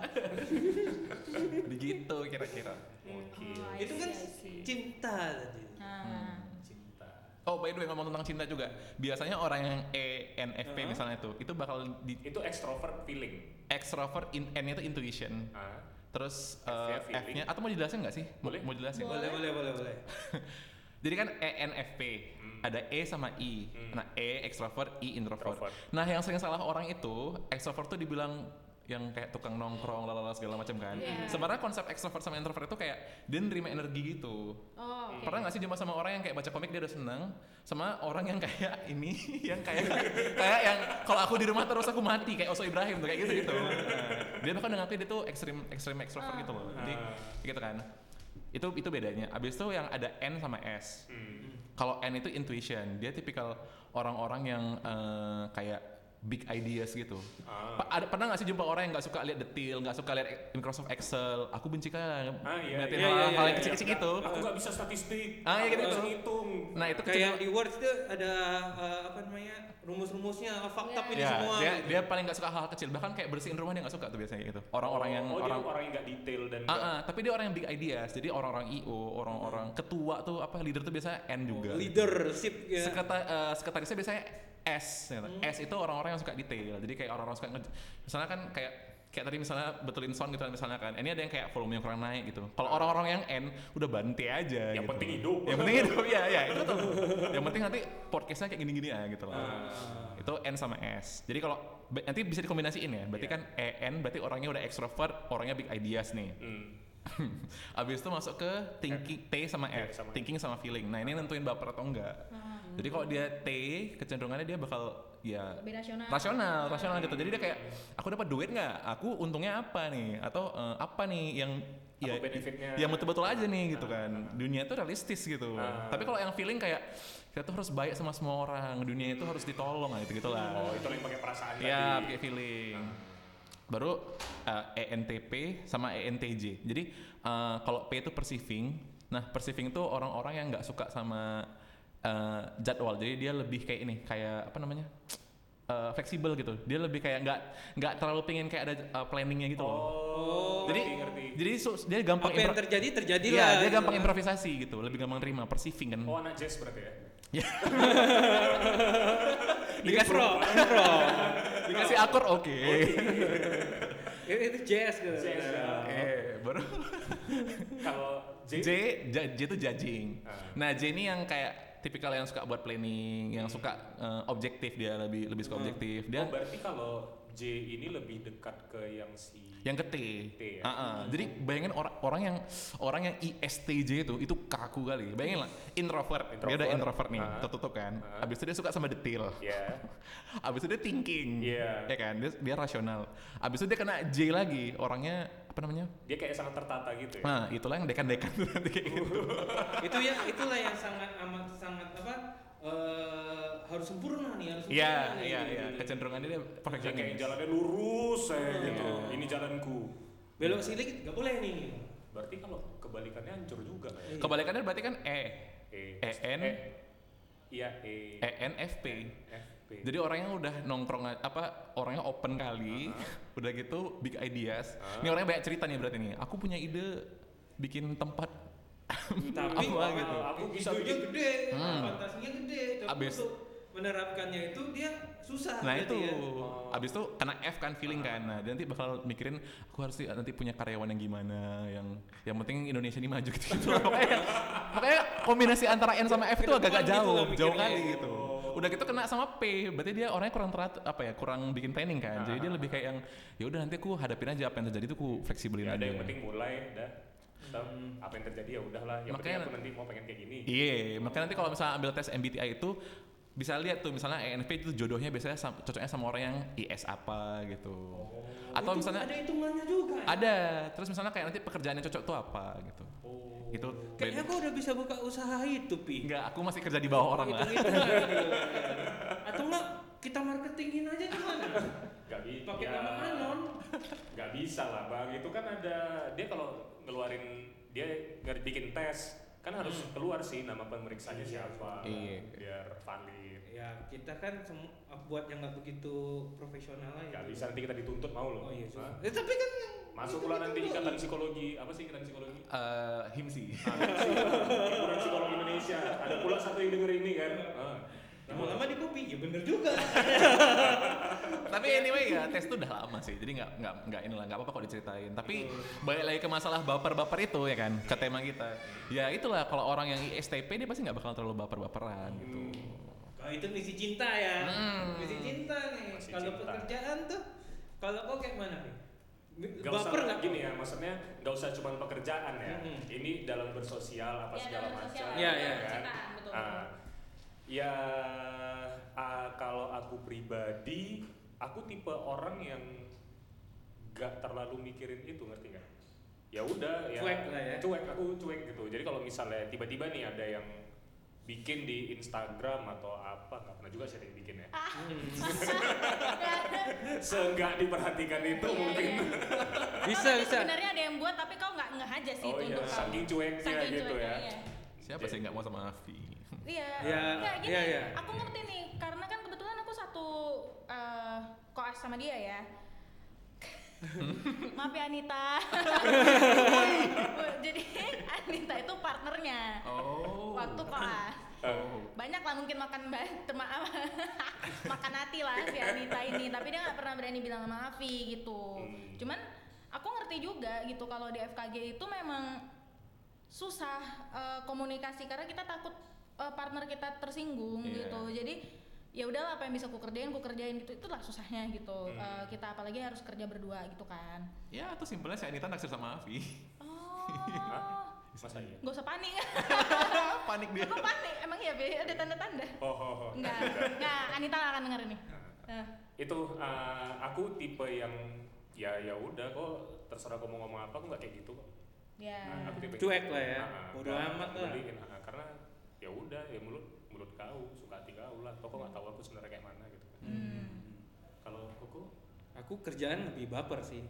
Begitu kira-kira. Oke. Oh, Itu kan cinta tadi. Nah. Cinta. Oh, by the way ngomong tentang cinta juga. Biasanya orang yang ENFP Uh-huh. misalnya itu, itu bakal di Itu extrovert feeling. extrovert in N-nya itu intuition. Terus F-nya eh. F-nya atau mau dijelasin nggak sih? Mau, Boleh. mau jelasin? Boleh, boleh, boleh, boleh. Jadi kan ENFP, Hmm. ada E sama I. Hmm. Nah, E extrovert, I introvert. Introvert. Nah, yang sering salah orang itu, extrovert tuh dibilang yang kayak tukang nongkrong, lalala segala macam kan. Iya. Sebenarnya konsep extrovert sama introvert itu kayak dia nerima energi gitu. Oh, oke. Pernah gak sih jumpa sama orang yang kayak baca komik dia udah seneng sama orang yang kayak ini yang kayak kayak yang kalau aku di rumah terus aku mati kayak Oso Ibrahim tuh kayak gitu gitu. dia bahkan ngakuin dia tuh ekstrim ekstrim extrovert gitu loh. Jadi Ah. gitu kan. Itu itu bedanya. Abis itu yang ada N sama S. Hmm. Kalau N itu intuition, dia tipikal orang-orang yang eh, kayak big ideas gitu. Ah. Ada pernah nggak sih jumpa orang yang nggak suka lihat detail, nggak suka lihat Microsoft Excel? Aku benci kan Ah, iya, ngeliatin iya, hal, iya, hal iya, yang iya. kecil-kecil gitu. Aku nggak bisa statistik. Ah, iya, gitu, gitu. bisa ngitung. Nah itu Kayak di Word itu ada eh, apa namanya rumus-rumusnya, fakta Iya. ini ya, semua. dia gitu. dia paling nggak suka hal-hal kecil. Bahkan kayak bersihin rumah dia nggak suka tuh biasanya gitu. Orang-orang yang oh, orang dia orang yang nggak detail dan Ah, ah, tapi dia orang yang big ideas. Jadi orang-orang IO, orang-orang ketua tuh apa leader tuh biasanya N juga. leadership ya. Sekretar, eh, sekretarisnya biasanya S. gitu. Hmm. S itu orang-orang yang suka detail. Jadi kayak orang-orang suka nge- misalnya kan kayak kayak tadi misalnya betulin sound gitu kan misalnya kan. Ini ada yang kayak volume yang kurang naik gitu. Kalau orang-orang yang N udah bantai aja Yang gitu. penting hidup. Yang penting hidup ya ya itu tuh. yang penting nanti podcastnya kayak gini-gini ya gitu loh. Ah. Itu N sama S. Jadi kalau nanti bisa dikombinasiin ya. Berarti Iya. kan EN berarti orangnya udah extrovert, orangnya big ideas nih. Hmm. Abis itu masuk ke thinking T sama T F, sama thinking sama feeling. Nah ini nentuin baper atau enggak. Jadi kalau dia T, kecenderungannya dia bakal ya Lebih rasional. rasional, rasional gitu. Jadi dia kayak aku dapat duit nggak? Aku untungnya apa nih? Atau eh, apa nih yang ya Apa benefitnya? yang betul-betul aja nih gitu Ah, kan. Dunia itu realistis gitu. Ah. Tapi kalau yang feeling kayak kita tuh harus baik sama semua orang, dunia itu harus ditolong gitu gitulah. Oh, itu yang pakai perasaan Iya, tadi. pakai feeling. Baru uh, ENTP sama ENTJ. Jadi uh, kalau P itu perceiving. Nah, perceiving itu orang-orang yang nggak suka sama uh, jadwal. Jadi dia lebih kayak ini, kayak apa namanya? Uh, fleksibel gitu. Dia lebih kayak nggak nggak terlalu pengen kayak ada uh, planningnya gitu loh. Oh, jadi Jadi ngerti. jadi su- dia gampang apa yang terjadi terjadilah. Iya, dia gitu gampang kan. improvisasi gitu, lebih gampang terima, perceiving kan. Oh, anak jazz berarti ya? Dikasih Pro, pro. dikasih akor oke. itu, itu jazz gitu. Jazz, ya. Oke, baru Kalau J, J, J, J itu judging. Ah. Nah J ini yang kayak tipikal yang suka buat planning, yang suka eh, objektif dia lebih lebih suka Hmm. objektif. oh, Dia berarti kalau J ini lebih dekat ke yang si yang ke T. T ya? Ah, ah. Jadi bayangin orang orang yang orang yang ISTJ itu itu kaku kali. Bayangin lah introvert, dia udah Introvert. introvert nih, Ah. tertutup kan. Ah. Habis itu dia suka sama detail. Ya. Habis itu dia thinking. Iya. Ya kan? Dia, dia rasional. Habis itu dia kena J lagi, orangnya apa namanya? Dia kayak sangat tertata gitu ya. Nah, itulah yang dekan-dekan tuh nanti kayak gitu. itu ya itulah yang sangat amat sangat apa eh, harus sempurna nih harus sempurna Iya, nih, iya, gitu, iya. gitu. Kecenderungannya dia Dia kayak jalannya lurus saya Oh, gitu. iya. Ini jalanku. belok sini nggak boleh nih Berarti kalau kebalikannya hancur juga kan? Iya. Kebalikannya berarti kan E. E, EN. E, iya E. ENFP. F. P. Jadi orangnya udah nongkrong apa orangnya open kali, udah gitu big ideas. Ah. Ini orangnya banyak cerita nih berarti nih. Aku punya ide bikin tempat tapi apa gitu. aku bisa bikin- gede Hmm. fantasinya gede tapi Abis- untuk menerapkannya itu dia susah Nah itu, ya. Oh. abis itu kena F kan feeling kan. Nah dia nanti bakal mikirin aku harus nanti punya karyawan yang gimana, yang yang penting Indonesia ini maju gitu. gitu. makanya, makanya kombinasi antara N sama F itu agak-agak gitu jauh, jauh kali gitu. Udah gitu kena sama P, berarti dia orangnya kurang teratur apa ya, kurang bikin planning kan. Jadi dia lebih kayak yang ya udah nanti aku hadapin aja apa yang terjadi itu aku fleksibelin ya ada aja. yang penting mulai dah Tetap apa yang terjadi ya udahlah yang penting Makanya- aku nanti mau pengen kayak gini Iya, makanya nanti kalau misalnya ambil tes MBTI itu bisa lihat tuh misalnya ENFP itu jodohnya biasanya sam- cocoknya sama orang yang IS apa gitu. Atau Itu misalnya ada hitungannya juga ya? ada, terus misalnya kayak nanti pekerjaan yang cocok tuh apa gitu. Oh Itu kayaknya kok udah bisa buka usaha itu pi Enggak, aku masih kerja di bawah orang lah. Atau enggak kita marketingin aja gimana Gak bisa pakai nama anon Gak bisa lah bang, itu kan ada dia kalau ngeluarin dia nggak bikin tes kan harus keluar sih nama pemeriksanya Iya. siapa Iya. biar valid. Ya kita kan semu- buat yang nggak begitu profesional lah Gak gitu. bisa nanti kita dituntut mau loh. oh iya Hah? Eh, tapi kan Masuk pula nanti dulu. ikatan psikologi apa sih ikatan psikologi? Eh, himsi. Himpunan psikologi Indonesia. Ada pula satu yang denger ini kan. Ah. lama-lama di kopi ya bener juga Tapi anyway ya tes itu udah lama sih, jadi nggak nggak nggak inilah nggak apa-apa kok diceritain. Tapi balik lagi ke masalah baper-baper itu ya kan, ke tema kita. Ya itulah kalau orang yang ISTP dia pasti nggak bakal terlalu baper-baperan gitu. Kalau itu misi cinta ya Hmm. misi cinta nih kalau pekerjaan tuh kalau kau kayak mana nih Gak usah baper nggak gini ya, maksudnya gak usah cuma pekerjaan ya. Mm-mm. Ini dalam bersosial apa Ya, segala macam. Iya, iya. kan? betul. Ah, ya ah, kalau aku pribadi, aku tipe orang yang gak terlalu mikirin itu ngerti nggak? Ya udah ya. Cuek lah ya. Cuek, aku cuek gitu. Jadi kalau misalnya tiba-tiba nih ada yang bikin di Instagram atau apa nggak pernah juga sih yang bikin ya. Hmm. Seenggak diperhatikan itu Iya, mungkin. iya. bisa bisa Sebenarnya ada yang buat tapi kau nggak ngeh aja sih Oh itu iya, untuk kamu. saking cueknya Saking gitu cueknya, ya. iya. Siapa sih nggak mau sama Afi? Iya, Ya, Nggak, gini, iya, iya. aku ngerti nih, karena kan kebetulan aku satu eh, koas sama dia ya. Maaf ya Anita. Jadi Anita itu partnernya Oh. waktu koas. Oh. Banyak lah mungkin makan tema- makan hati lah si Anita ini, tapi dia nggak pernah berani bilang sama Afi gitu. Hmm. Cuman aku ngerti juga gitu kalau di FKG itu memang susah eh, komunikasi karena kita takut eh, partner kita tersinggung Iya. gitu. Jadi ya udahlah apa yang bisa ku kerjain ku kerjain gitu itulah susahnya gitu. Hmm. Eh, kita apalagi harus kerja berdua gitu kan. Ya atau simpelnya si Anita naksir sama Afi. Oh. Masa iya? Gak usah panik. Panik dia. Kok panik? Emang iya Be? ada tanda-tanda? Oh, oh, oh. Enggak, enggak, Anita nggak akan denger ini. Eh, itu uh, aku tipe yang ya ya udah kok terserah kamu ngomong apa aku nggak kayak gitu kok ya. Nah, aku tipe Cuek lah ya, Ah, ah, nggak amat lah. ah, ah, karena ya udah ya mulut mulut kau suka hati kau lah. Kok nggak tahu aku sebenarnya kayak mana gitu kan. Hmm. kalau koko aku kerjaan lebih baper sih.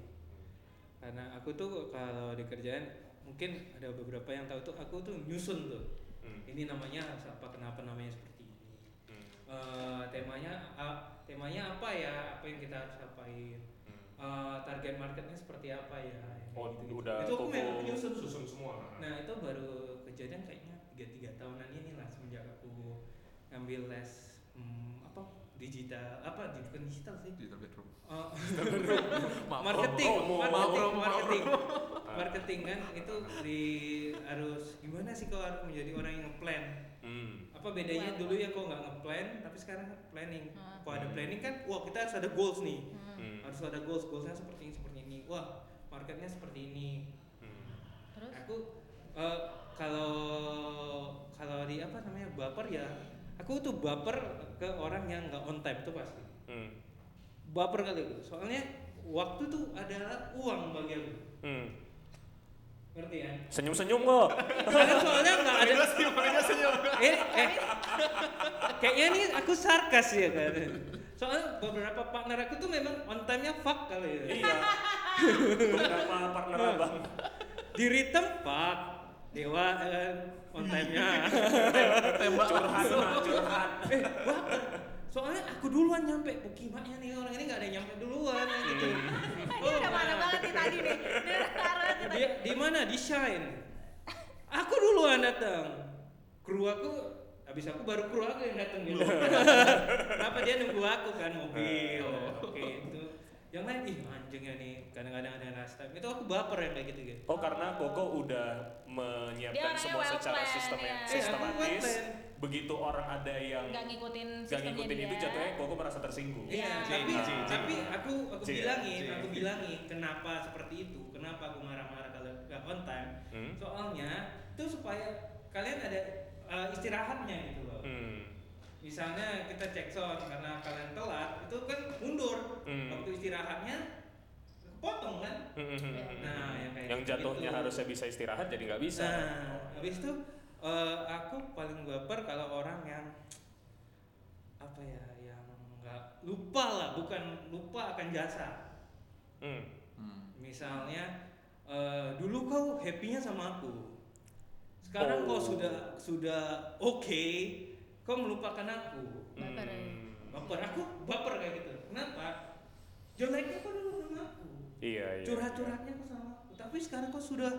Karena aku tuh kalau di kerjaan mungkin ada beberapa yang tahu tuh aku tuh nyusun tuh. Hmm, ini namanya harus apa kenapa namanya seperti ini. Hmm, Eh, temanya ah, temanya apa ya apa yang kita harus apain hmm. Eh, target marketnya seperti apa ya oh gitu-gitu. udah itu aku memang nyusun. susun semua. Nah itu baru kejadian kayaknya tiga tiga tahunan ini lah semenjak aku ngambil les hmm, apa digital apa di bukan digital sih Digital bedroom. Marketing. Oh, marketing, marketing, Ah. marketing kan itu di harus gimana sih kalau harus menjadi orang yang ngeplan? hmm. Apa bedanya Wah, dulu ya kok nggak ngeplan, tapi sekarang planning. Ah. Kalau ada planning kan, wah kita harus ada goals nih, Hmm. Hmm. harus ada goals, goalsnya seperti ini, seperti ini. Wah marketnya seperti ini. Hmm. Terus? Aku eh, kalau kalau di apa namanya baper ya, aku tuh baper ke orang yang nggak on time tuh pasti. Hmm. Baper kali itu, soalnya waktu tuh adalah uang bagi aku. Hmm. ngerti ya? Senyum-senyum kok. Karena soalnya nggak ada eh, eh, kayaknya nih aku sarkas ya kan soalnya beberapa partner aku tuh memang on time nya fuck kali ya. Iya. Beberapa partner abang. Di tempat dewa eh, on time nya Tembak curhat mah curhat. Eh baper soalnya aku duluan nyampe. Pukimaknya nih orang ini nggak ada yang nyampe duluan gitu. Dia udah mana banget nih tadi nih. Dia di mana? Di shine. Aku duluan datang. Kru aku habis aku baru kru aku yang datang gitu. Kenapa dia nunggu aku kan mobil. Oke. itu yang lain ih anjing ya nih kadang-kadang ada last time itu aku baper ya kayak gitu gitu Oh karena Koko udah Dia menyiapkan orangnya semua well secara planned, sistem ya. Eh, sistematis. planned. Begitu orang ada yang Nggak ngikutin nggak sistemnya ngikutin itu dia. jatuhnya Koko merasa tersinggung. Iya, Iya. tapi J, J, J. tapi aku aku J, bilangin, J. aku bilangin kenapa seperti itu, kenapa aku marah-marah kalau nggak on time. Hmm? Soalnya itu supaya kalian ada uh, istirahatnya gitu loh. Hmm. Misalnya kita cek sound karena kalian telat, itu kan mundur. Hmm. Waktu istirahatnya kepotong kan? Hmm, hmm, hmm, hmm. Nah, yang kayak yang jatuhnya gitu. harusnya bisa istirahat jadi nggak bisa. Nah, habis itu eh, aku paling baper kalau orang yang apa ya, yang nggak lupa lah, bukan lupa akan jasa. Hmm. Hmm. Misalnya eh, dulu kau happy-nya sama aku, sekarang kau Oh. sudah sudah oke, kau melupakan aku. Baper ya. Hmm. Baper, aku baper kayak gitu. Kenapa? Jeleknya kau dulu sama aku, Iya, iya. curhat-curhatnya kau sama aku, tapi sekarang kau sudah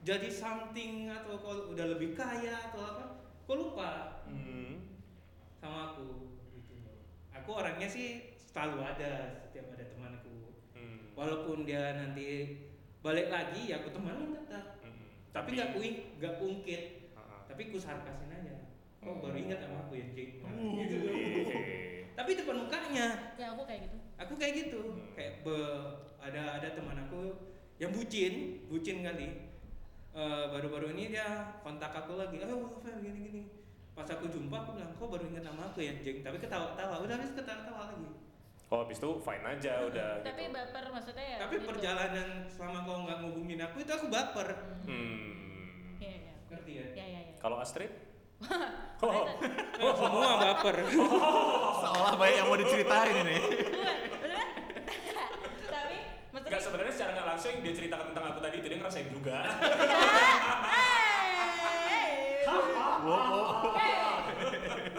jadi something atau kau udah lebih kaya atau apa, kau lupa Hmm. sama aku. Gitu. Aku orangnya sih selalu ada setiap ada temanku. Hmm. walaupun dia nanti balik lagi ya aku temanin tetap Hmm. tapi nggak kuing nggak ungkit ah. tapi ku sarkasin aja oh baru ingat sama aku ya Jake Nah, Uh. gitu. Tapi depan mukanya Ya aku kayak gitu. aku kayak gitu Hmm. kayak be- ada ada teman aku yang bucin bucin kali Eh, baru-baru ini dia kontak aku lagi ayo Fer gini gini pas aku jumpa aku bilang kok baru ingat nama aku ya Jeng tapi ketawa-tawa udah habis ketawa-tawa lagi Oh, habis itu fine aja udah Tapi gitu. baper maksudnya ya. tapi gitu. perjalanan selama kau nggak ngubungin aku itu aku baper Hmm. Iya iya. ngerti ya Iya iya iya. Kalau Astrid? Oh. Oh, semua baper. Seolah banyak yang mau diceritain ini. Tapi maksudnya Enggak sebenarnya secara nggak langsung yang dia ceritakan tentang aku tadi itu dia ngerasain juga. Hey. Wow.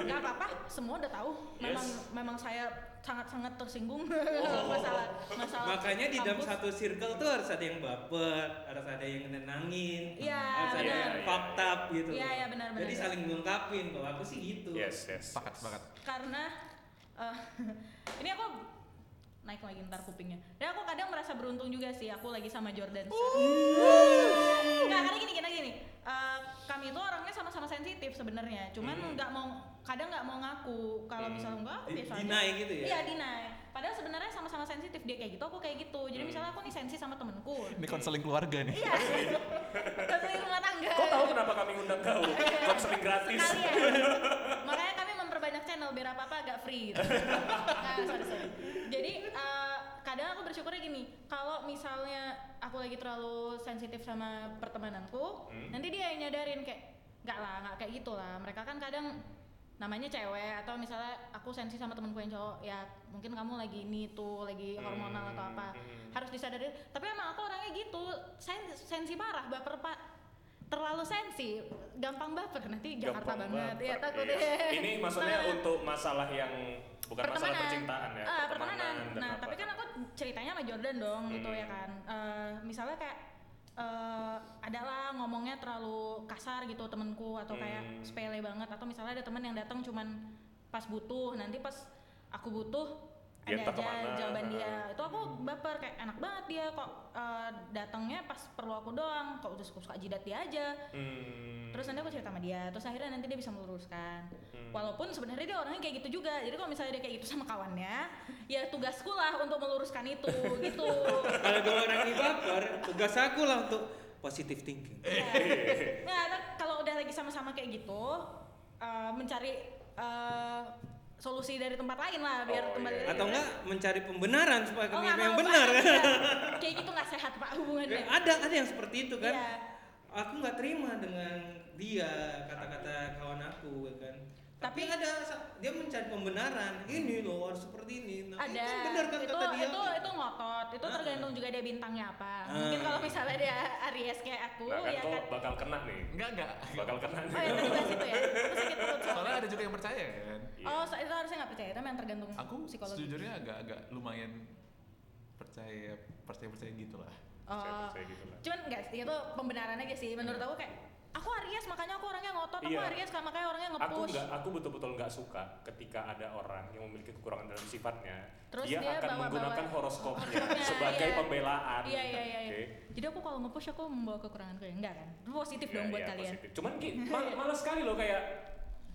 Gak apa-apa, semua udah tahu. Memang Yes. memang saya sangat-sangat tersinggung Oh. masalah masalah. Makanya di dalam satu circle tuh harus ada yang baper, harus ada yang nenangin, Iya, harus ada yang fucked up gitu. Iya, iya, benar, benar. Jadi saling melengkapin. Kalau aku sih gitu. Yes, yes. Sepakat, sepakat. Karena eh, ini aku naik lagi ntar kupingnya. Dan aku kadang merasa beruntung juga sih. Aku lagi sama Jordan. sekarang. Nggak, karena gini, gini, gini. Eh, kami itu orangnya sama-sama sensitif sebenarnya. Cuman Hmm. nggak mau, kadang nggak mau ngaku. Kalau Hmm. misalnya enggak, Di- biasa aja. deny gitu ya? Iya, deny. Padahal sebenarnya sama-sama sensitif. Dia kayak gitu, aku kayak gitu. Jadi Hmm. misalnya aku nih sensi sama temenku. Ini konseling keluarga nih. Iya. Konseling rumah tangga. Kau tahu kenapa kami undang kau? Konseling gratis. Sekalian. Makanya kami memperbanyak channel biar apa-apa agak free gitu. nah, sorry, sorry. Jadi eh, kadang aku bersyukurnya gini, kalau misalnya aku lagi terlalu sensitif sama pertemananku, Hmm. nanti dia yang nyadarin kayak nggak lah, nggak kayak gitu lah. Mereka kan kadang namanya cewek atau misalnya aku sensi sama temanku yang cowok ya mungkin kamu lagi ini tuh lagi hormonal atau apa Hmm. harus disadari tapi emang aku orangnya gitu sen- sensi parah baper pak terlalu sensi gampang baper nanti Jakarta Gampang banget ya baper, takut iya. deh Ini maksudnya Nah, untuk masalah yang bukan masalah percintaan ya, Ah, pertemanan. dan Nah, apa. tapi kan aku ceritanya sama Jordan dong gitu Hmm. ya kan. Eh, misalnya kayak eh adalah ngomongnya terlalu kasar gitu temenku atau kayak Hmm. sepele banget atau misalnya ada teman yang datang cuman pas butuh nanti pas aku butuh Dia ada entah aja ke mana. jawaban dia itu aku baper kayak enak banget dia kok eh, datangnya pas perlu aku doang kok udah suka, suka jidat dia aja Hmm. terus nanti aku cerita sama dia terus akhirnya nanti dia bisa meluruskan Hmm. walaupun sebenarnya dia orangnya kayak gitu juga jadi kalau misalnya dia kayak gitu sama kawannya ya tugasku lah untuk meluruskan itu gitu Kalau dua orang ini baper, tugas aku lah untuk positive thinking. Nah kan kalau udah lagi sama-sama kayak gitu eh, mencari eh, solusi dari tempat lain lah biar Oh, kembali iya. lagi. Atau enggak mencari pembenaran supaya Oh, kami yang benar kan? Iya. kayak gitu nggak sehat pak hubungannya ada ada yang seperti itu kan. Iya. Aku nggak terima dengan dia kata-kata kawan aku ya kan. Tapi, Tapi- ada dia mencari pembenaran. Ini loh harus seperti ini. Nah, ada itu benar kan itu kata dia. itu itu ngotot itu tergantung juga dia bintangnya apa. Ah. Mungkin kalau misalnya dia Aries kayak aku Nah kan ya kan. bakal kena nih. Enggak enggak. Bakal kena nih. Oh ya tadi bahas itu ya. Aku sakit perut soalnya. Ada juga yang percaya kan. Iya. Oh, so- itu harusnya nggak percaya, itu memang tergantung Aku psikologi. sejujurnya agak-agak lumayan percaya percaya percaya gitu lah. Oh, Percaya-percaya gitu lah. cuman enggak sih, itu pembenaran aja sih. Menurut aku kayak aku Aries makanya aku orangnya ngotot, aku Iya. Aries kan makanya orangnya Aku nge-push. nggak, aku betul-betul nggak suka ketika ada orang yang memiliki kekurangan dalam sifatnya. Terus dia, dia akan bawa-bawa menggunakan horoskopnya horoskopnya, sebagai iya. pembelaan. Iya iya iya. iya. Oke. Jadi aku kalau nge-push aku membawa kekuranganku ya enggak kan? Positif Iya, dong buat iya, kalian. positif. Cuman ki, mal- malas sekali loh kayak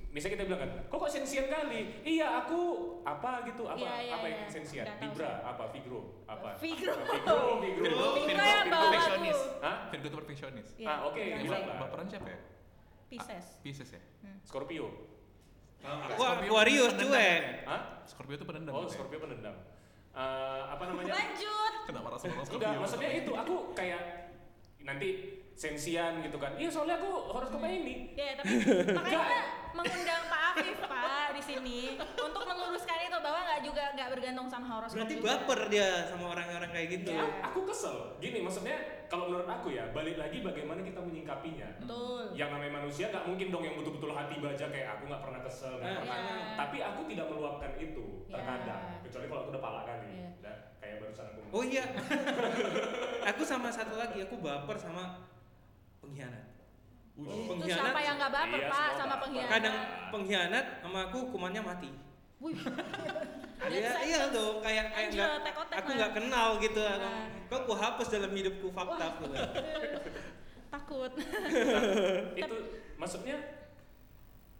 misalnya kita bilang kan, kok kok sensian kali? Iya aku apa gitu, apa Iya, iya, apa yang iya. sensian? Sih. apa Vigro, apa? Vigro. Vigro, Vigro. Virgo. Virgo yang bawa perfeksionis. Hah? Virgo itu perfeksionis. Iya, Ah, oke, bilang bilang lah. Baperan siapa ya? Pisces. Ah, Pisces ya. Scorpio. Aku Aquarius cuek. ya? Hah? Scorpio itu pendendam. Oh, gitu ya? Scorpio pendendam. Eh, apa namanya? Lanjut. Kenapa rasa orang Scorpio? Enggak, maksudnya itu aku kayak nanti sensian gitu kan. Iya, soalnya aku horoskopnya ini. Ya, tapi makanya kita mengundang Pak Afif Pak di sini untuk meluruskan itu bahwa nggak juga nggak bergantung sama horoskop. Berarti juga. baper dia sama orang-orang kayak gitu. Iya. Aku kesel. Gini, maksudnya kalau menurut aku ya, balik lagi bagaimana kita menyingkapinya. Betul. Yang namanya manusia nggak mungkin dong yang betul-betul hati baja kayak aku nggak pernah kesel, nggak Eh, pernah. iya. Tapi aku tidak meluapkan itu Iya. terkadang, kecuali kalau aku udah palak kali. Iya. Kayak barusan aku. Oh iya. aku sama satu lagi, aku baper sama pengkhianat. Itu Pengkhianat. siapa yang nggak baper Iya, Pak sama baper. pengkhianat? Kadang pengkhianat sama aku hukumannya mati. Wih. Iya, iya tuh kayak kayak nggak aku nggak kenal gitu. Nah. Kok aku hapus dalam hidupku fakta gitu. Takut. itu maksudnya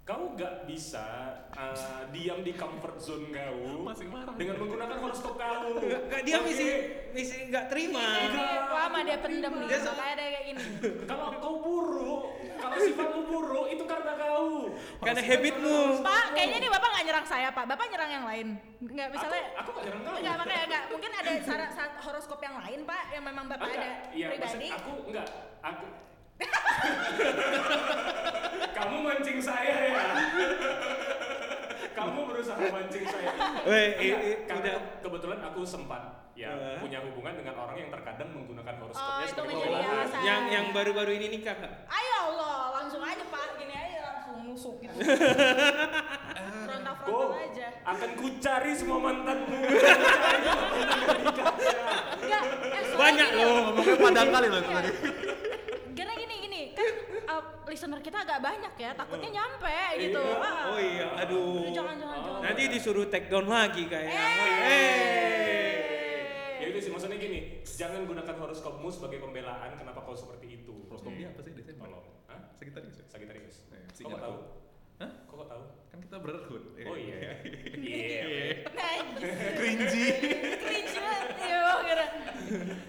kau nggak bisa uh, diam di comfort zone kau Masih marah. dengan menggunakan horoskop kau. Nggak, dia Oke. misi misi nggak terima. Ini lama dia pendem nih. Dia Makanya dia kayak gini. Kalau kau buruk, kalau sifatmu buruk itu karena kau. Karena habitmu. Pak, kayaknya nih Bapak nggak nyerang saya, Pak. Bapak nyerang yang lain. Nggak, misalnya aku, aku gak nyerang kau. Enggak, makanya enggak. Mungkin ada syarat horoskop yang lain, Pak, yang memang Bapak Enggak, ada iya, pribadi. aku enggak, aku Kamu mancing saya ya. Kamu berusaha mancing saya. Weh, i- Enggak, i- karena udah. kebetulan aku sempat ya Eh. punya hubungan dengan orang yang terkadang menggunakan Oh, horoskopnya itu sebagai menjadi pembelaan. alasan. Yang yang baru-baru ini nikah Kak? Ayo Allah, langsung aja Pak, gini aja langsung nusuk gitu. Frontal-frontal aja. akan kucari semua mantanmu. Kucari semua mantan yang nikahnya. Enggak, eh, Banyak loh. Ngomongnya padang kali loh itu Iya. tadi. Karena gini gini, kan uh, listener kita agak banyak ya, takutnya nyampe gitu. Iya. Ah. Oh iya, aduh. Jangan jangan jangan. Nanti disuruh take down lagi kayaknya. Eh. Ya itu sih maksudnya gini, jangan gunakan horoskopmu sebagai pembelaan kenapa kau seperti itu. Horoskop dia apa sih Desember? Tolong. Hah? Sagitarius ya? Sagitarius. Eh, Kok kok tahu? Hah? Kok kok tahu? Kan kita brotherhood. Oh iya. Iya. Najis. Cringy. Cringe banget.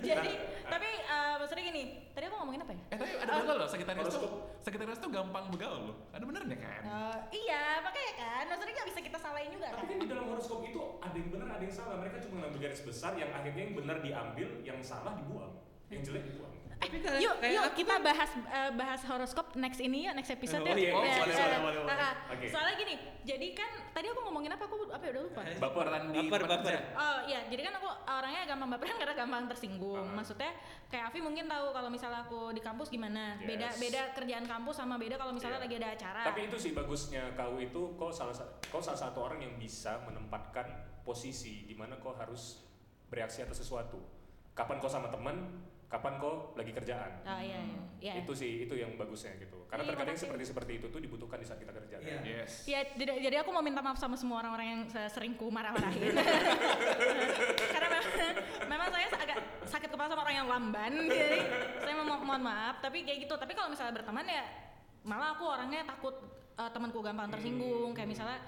Jadi, tapi uh, maksudnya gini, tadi aku ngomongin apa ya? Eh tapi ada bener loh, Sagitarius tuh, Horoskop. Sagitarius tuh gampang begaul loh. Ada benernya kan? Uh, iya, makanya kan, maksudnya nggak bisa kita salahin juga Tapi kan. kan di dalam horoskop itu ada yang benar, ada yang salah. Mereka cuma ngambil garis besar yang akhirnya yang benar diambil, yang salah dibuang, yang jelek dibuang. Kayak- Yuk, kayak yuk aku kita bahas uh, bahas horoskop next ini ya, next episode Oh, ya. iya. Oh, boleh, boleh, boleh, boleh. Ah, ah. Oke. Soalnya gini, jadi kan tadi aku ngomongin apa? Aku apa ya udah lupa. Eh, Baperan di baper baper. Oh iya, jadi kan aku orangnya gampang baperan karena gampang tersinggung. Ah. Maksudnya kayak Afi mungkin tahu kalau misalnya aku di kampus gimana. Yes. Beda beda kerjaan kampus sama beda kalau misalnya Iya. lagi ada acara. Tapi itu sih bagusnya kau itu kau salah sa- kau salah satu orang yang bisa menempatkan posisi di mana kau harus bereaksi atas sesuatu. Kapan kau sama teman, kapan kau lagi kerjaan. Oh iya iya. Iya. Itu sih itu yang bagusnya gitu. Karena Iya, terkadang seperti seperti itu tuh dibutuhkan di saat kita kerja. Iya. kan? Yes. Ya, jadi, jadi aku mau minta maaf sama semua orang-orang yang se- sering ku marah-marahin. Karena memang, memang saya agak sakit kepala sama orang yang lamban, jadi saya mau mohon maaf. Tapi kayak gitu. Tapi kalau misalnya berteman ya, malah aku orangnya takut eh, temanku gampang tersinggung. Kayak misalnya,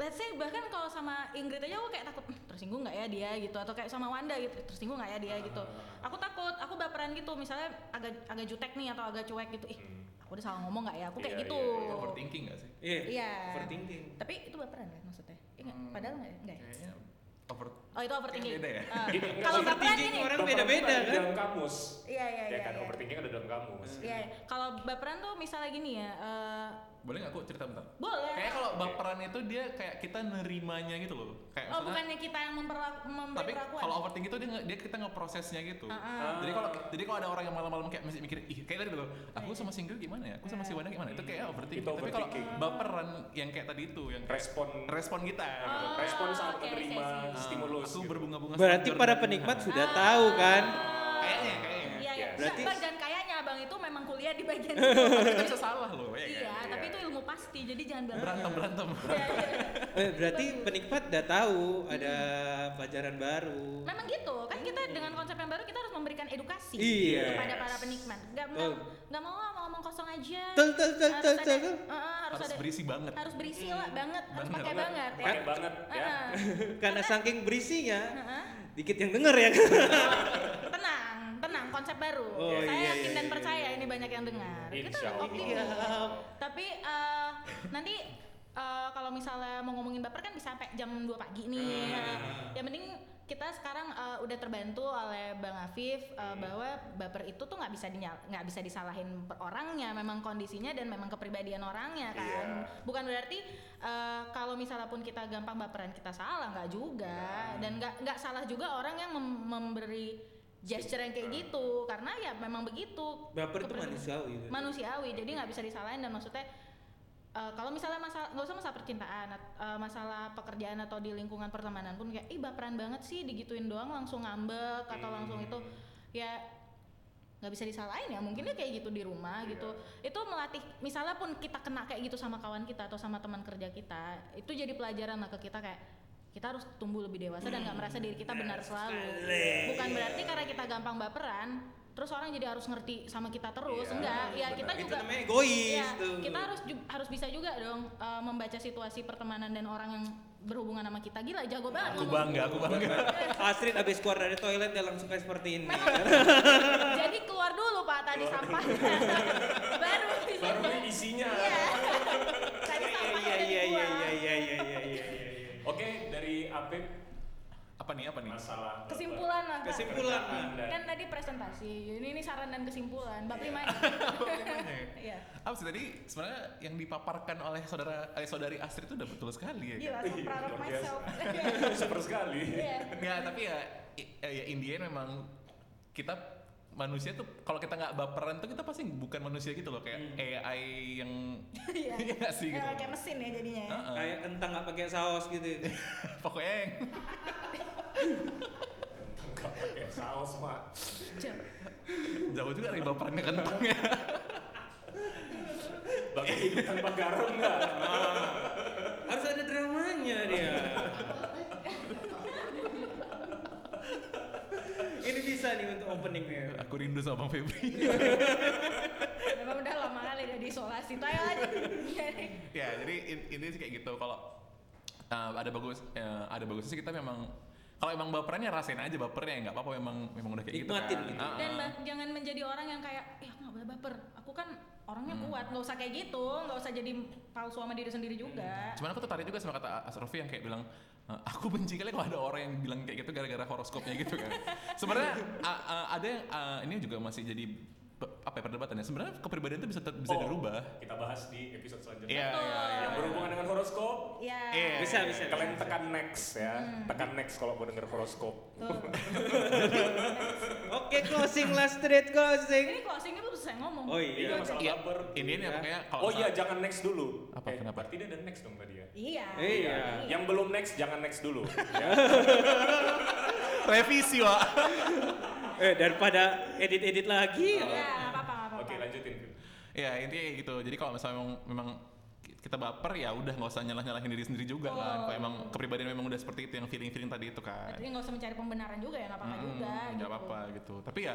let's say bahkan kalau sama Ingrid aja aku kayak takut "Hmm, tersinggung nggak ya dia gitu atau kayak sama Wanda gitu tersinggung nggak ya dia gitu aku takut aku baperan gitu misalnya agak agak jutek nih atau agak cuek gitu ih Hmm. aku udah salah ngomong nggak ya aku kayak Iya, gitu iya, iya. Overthinking gak sih? Iya. Iya. Overthinking. tapi itu baperan kan maksudnya Iya nggak? Hmm. padahal nggak ya? Nggak ya? Kayaknya over oh itu overthinking Beda ya? Ah, enggak, kalau baperan overthinking gini orang ada di kan? dalam kamus. iya iya ya iya kan iya. overthinking ada dalam kamus. Iya, iya. kalau baperan tuh misalnya gini ya, eh, boleh nggak aku cerita bentar? Boleh. Kayak kalau baperan itu dia kayak kita nerimanya gitu loh. Kayak Oh, bukannya kita yang memperlaku, memberi tapi perlakuan? kalau overthinking itu dia, dia kita ngeprosesnya gitu. Ah, ah. Jadi kalau jadi kalau ada orang yang malam-malam kayak masih mikir, ih kayak tadi tuh, aku sama single gimana ya? Aku sama si Wanda gimana? Itu kayak overthinking. Itu Tapi kalau baperan yang kayak tadi itu yang kayak respon respon kita. gitu. Oh, respon saat oke, menerima see. stimulus Aku gitu. berbunga-bunga. Berarti para penikmat sudah tahu kan? Kayaknya, kayaknya. Iya, iya. Yes. Berarti- Berarti dan kayaknya abang itu memang kuliah di bagian itu. Tapi itu bisa salah loh, ya iya, kan? tapi itu ilmu pasti, jadi jangan bilang. Berantem berantem. Iya, iya. Eh, berarti penikmat udah tahu ada pelajaran baru. Memang gitu, kan kita dengan konsep yang baru kita harus memberikan edukasi Iya. kepada para penikmat. Gak, nggak nggak mau ngomong kosong aja. Tul, tul, tul, harus tul, ada, tul, uh, harus, Harus ada, berisi banget. harus berisi lah banget, harus Banget. pakai banget ya. Pakai banget ya. Uh-uh. Karena saking berisinya, dikit yang denger ya. tenang, tenang, konsep baru. Oh, Saya iya, yakin iya, dan iya, percaya iya. ini banyak yang dengar. Kita Insya Allah. optimis. Tapi eh, nanti eh, kalau misalnya mau ngomongin baper kan bisa sampai jam 2 pagi nih. Hmm. Nah, yang penting kita sekarang eh, udah terbantu oleh Bang Afif eh, Hmm. bahwa baper itu tuh nggak bisa nggak bisa disalahin per orangnya, memang kondisinya dan memang kepribadian orangnya kan. Iya. Bukan berarti eh, kalau misalnya pun kita gampang baperan kita salah, nggak juga. Dan nggak nggak salah juga orang yang mem- memberi gesture yang kayak gitu. Karena ya memang begitu. Baper itu manusiawi. gitu. manusiawi. Jadi nggak bisa disalahin dan maksudnya eh, kalau misalnya masalah nggak usah masalah percintaan eh, masalah pekerjaan atau di lingkungan pertemanan pun kayak ih baperan banget sih digituin doang langsung ngambek atau langsung itu. Ya nggak bisa disalahin ya. Mungkin dia kayak gitu di rumah gitu. Itu melatih misalnya pun kita kena kayak gitu sama kawan kita atau sama teman kerja kita itu jadi pelajaran lah ke kita kayak kita harus tumbuh lebih dewasa dan nggak merasa diri kita benar selalu bukan berarti karena kita gampang baperan terus orang jadi harus ngerti sama kita terus Iya, enggak ya kita Itu juga namanya egois Iya, tuh. kita harus harus bisa juga dong eh, membaca situasi pertemanan dan orang yang berhubungan sama kita gila jago banget Aku ngomong. bangga, aku bangga. Astrid abis keluar dari toilet dia langsung kayak seperti ini. jadi keluar dulu pak tadi sampahnya baru bisa Baru isinya. Iya. tadi sampahnya Iya iya iya iya iya iya iya iya. iya. Oke, Apip Apa nih? Apa nih? masalah kesimpulan lah. Kesimpulan. Dan- kan tadi presentasi ini ini saran dan kesimpulan bab lima iya Apa sih tadi sebenarnya yang dipaparkan oleh saudara eh, saudari Astrid itu udah betul sekali ya. gila so proud of Luar myself Super sekali. iya Nggak, tapi ya ya in the end memang kita manusia tuh kalau kita nggak baperan tuh kita pasti bukan manusia gitu loh kayak AI yang iya Iya nggak sih gitu. Ya, kayak mesin ya jadinya ya. Heeh. Kayak kentang nggak pakai saus gitu. Pokoknya yang Enggak pakai saus, Mak. jauh juga dari baperannya kentangnya. Pakai hidup tanpa garam enggak? Harus ada dramanya dia. Ini bisa nih untuk openingnya. Aku rindu sama Bang Febri. Memang udah lama kali udah diisolasi. Tayo aja. ya jadi in- ini sih kayak gitu kalau uh, ada bagus uh, ada bagusnya sih kita memang kalau emang baperannya rasain aja bapernya nggak apa-apa memang memang udah kayak Nikmatin gitu gitu. kan. Ah, Dan ah. ba- jangan menjadi orang yang kayak, ya aku nggak boleh baper. Aku kan orangnya Hmm. kuat, nggak usah kayak gitu, nggak usah jadi palsu sama diri sendiri juga. Cuman aku tertarik juga sama kata Asrofi yang kayak bilang "Eh, aku benci kali kalau ada orang yang bilang kayak gitu gara-gara horoskopnya gitu kan. Sebenarnya ada yang a, ini juga masih jadi apa ya perdebatannya. Sebenarnya kepribadian itu bisa ter- bisa Oh, dirubah. Kita bahas di episode selanjutnya. Iya, Betul. iya, iya. Yang berhubungan dengan horoskop, Ya. Iya. Bisa bisa. kalian tekan next ya. Tekan next kalau mau denger horoskop. Oke closing last street closing. Ini closingnya belum selesai ngomong. Oh Ini iya. masalah Iya, baper. ini ya pokoknya kalau Oh iya, saat- jangan next dulu. Apa, Eh, kenapa? Berarti dia ada next dong tadi ya. Iya. Iya. Yang belum next jangan next dulu. ya. revisi, Wak. Eh daripada edit-edit lagi. Iya, nggak apa-apa, apa-apa. Oke, lanjutin. Ya intinya gitu. Jadi kalau misalnya memang, memang kita baper ya udah nggak usah nyalah nyalahin diri sendiri juga kan. Oh. Kalau emang kepribadian memang udah seperti itu yang feeling feeling tadi itu kan. Jadi nggak usah mencari pembenaran juga ya, nggak apa-apa Mm-mm, juga. nggak gitu. apa-apa gitu tapi ya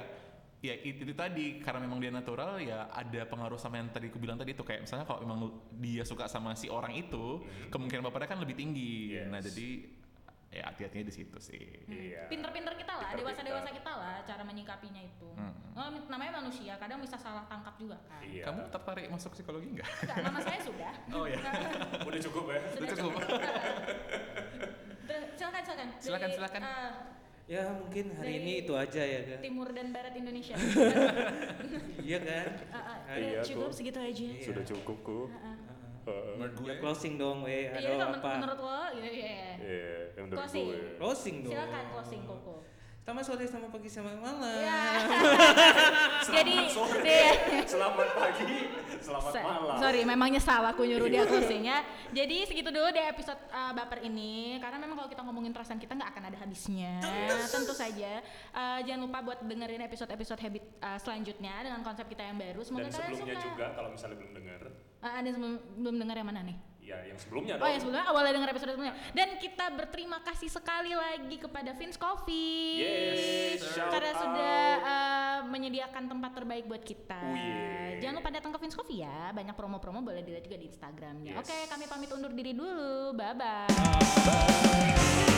ya itu, itu tadi karena memang dia natural ya ada pengaruh sama yang tadi aku bilang tadi itu kayak misalnya kalau memang dia suka sama si orang itu kemungkinan bapernya kan lebih tinggi Yes. nah jadi ya hati-hatinya di situ sih Iya. Pinter-pinter kita lah, dewasa-dewasa kita lah cara menyikapinya itu. Hmm. Oh, namanya manusia, kadang bisa salah tangkap juga kan. Iya. kamu tertarik masuk psikologi nggak Enggak, nama saya sudah. oh ya Udah cukup ya. Sudah cukup. Silakan, silakan. Silakan, Dari, silakan. eh, Ya mungkin hari Dari ini itu aja ya kan. timur dan barat Indonesia. Iya kan. Ah, udah iya, cukup tuh. segitu aja. Iya. Sudah cukup ku. Ah, ah. Menurut gue Ya, closing dong, weh. Iya, Aduh, kalau apa? menurut lo, iya, iya. Iya, yang menurut Closing. gue. Closing dong. Silakan closing Koko. Selamat sore, selamat pagi, selamat malam. Ya. Jadi, sore, dia, selamat pagi, selamat Se- malam. Sorry, memang nyesal aku nyuruh dia closing ya. Jadi segitu dulu deh episode uh, baper ini. Karena memang kalau kita ngomongin perasaan kita nggak akan ada habisnya. Tentu saja. Uh, jangan lupa buat dengerin episode-episode habit uh, selanjutnya dengan konsep kita yang baru. Semoga Dan kalian sebelumnya suka. juga kalau misalnya belum dengar, Uh, ada yang sebelum, belum dengar yang mana nih? ya yang sebelumnya Oh dong. ya sebelumnya awalnya dengar episode sebelumnya. Dan kita berterima kasih sekali lagi kepada Vince Coffee. Yes, shout karena out. sudah uh, menyediakan tempat terbaik buat kita. Oh, yeah. Jangan lupa datang ke Vince Coffee ya. Banyak promo-promo boleh dilihat juga di Instagramnya. Yes. Oke, kami pamit undur diri dulu. Bye bye. Bye.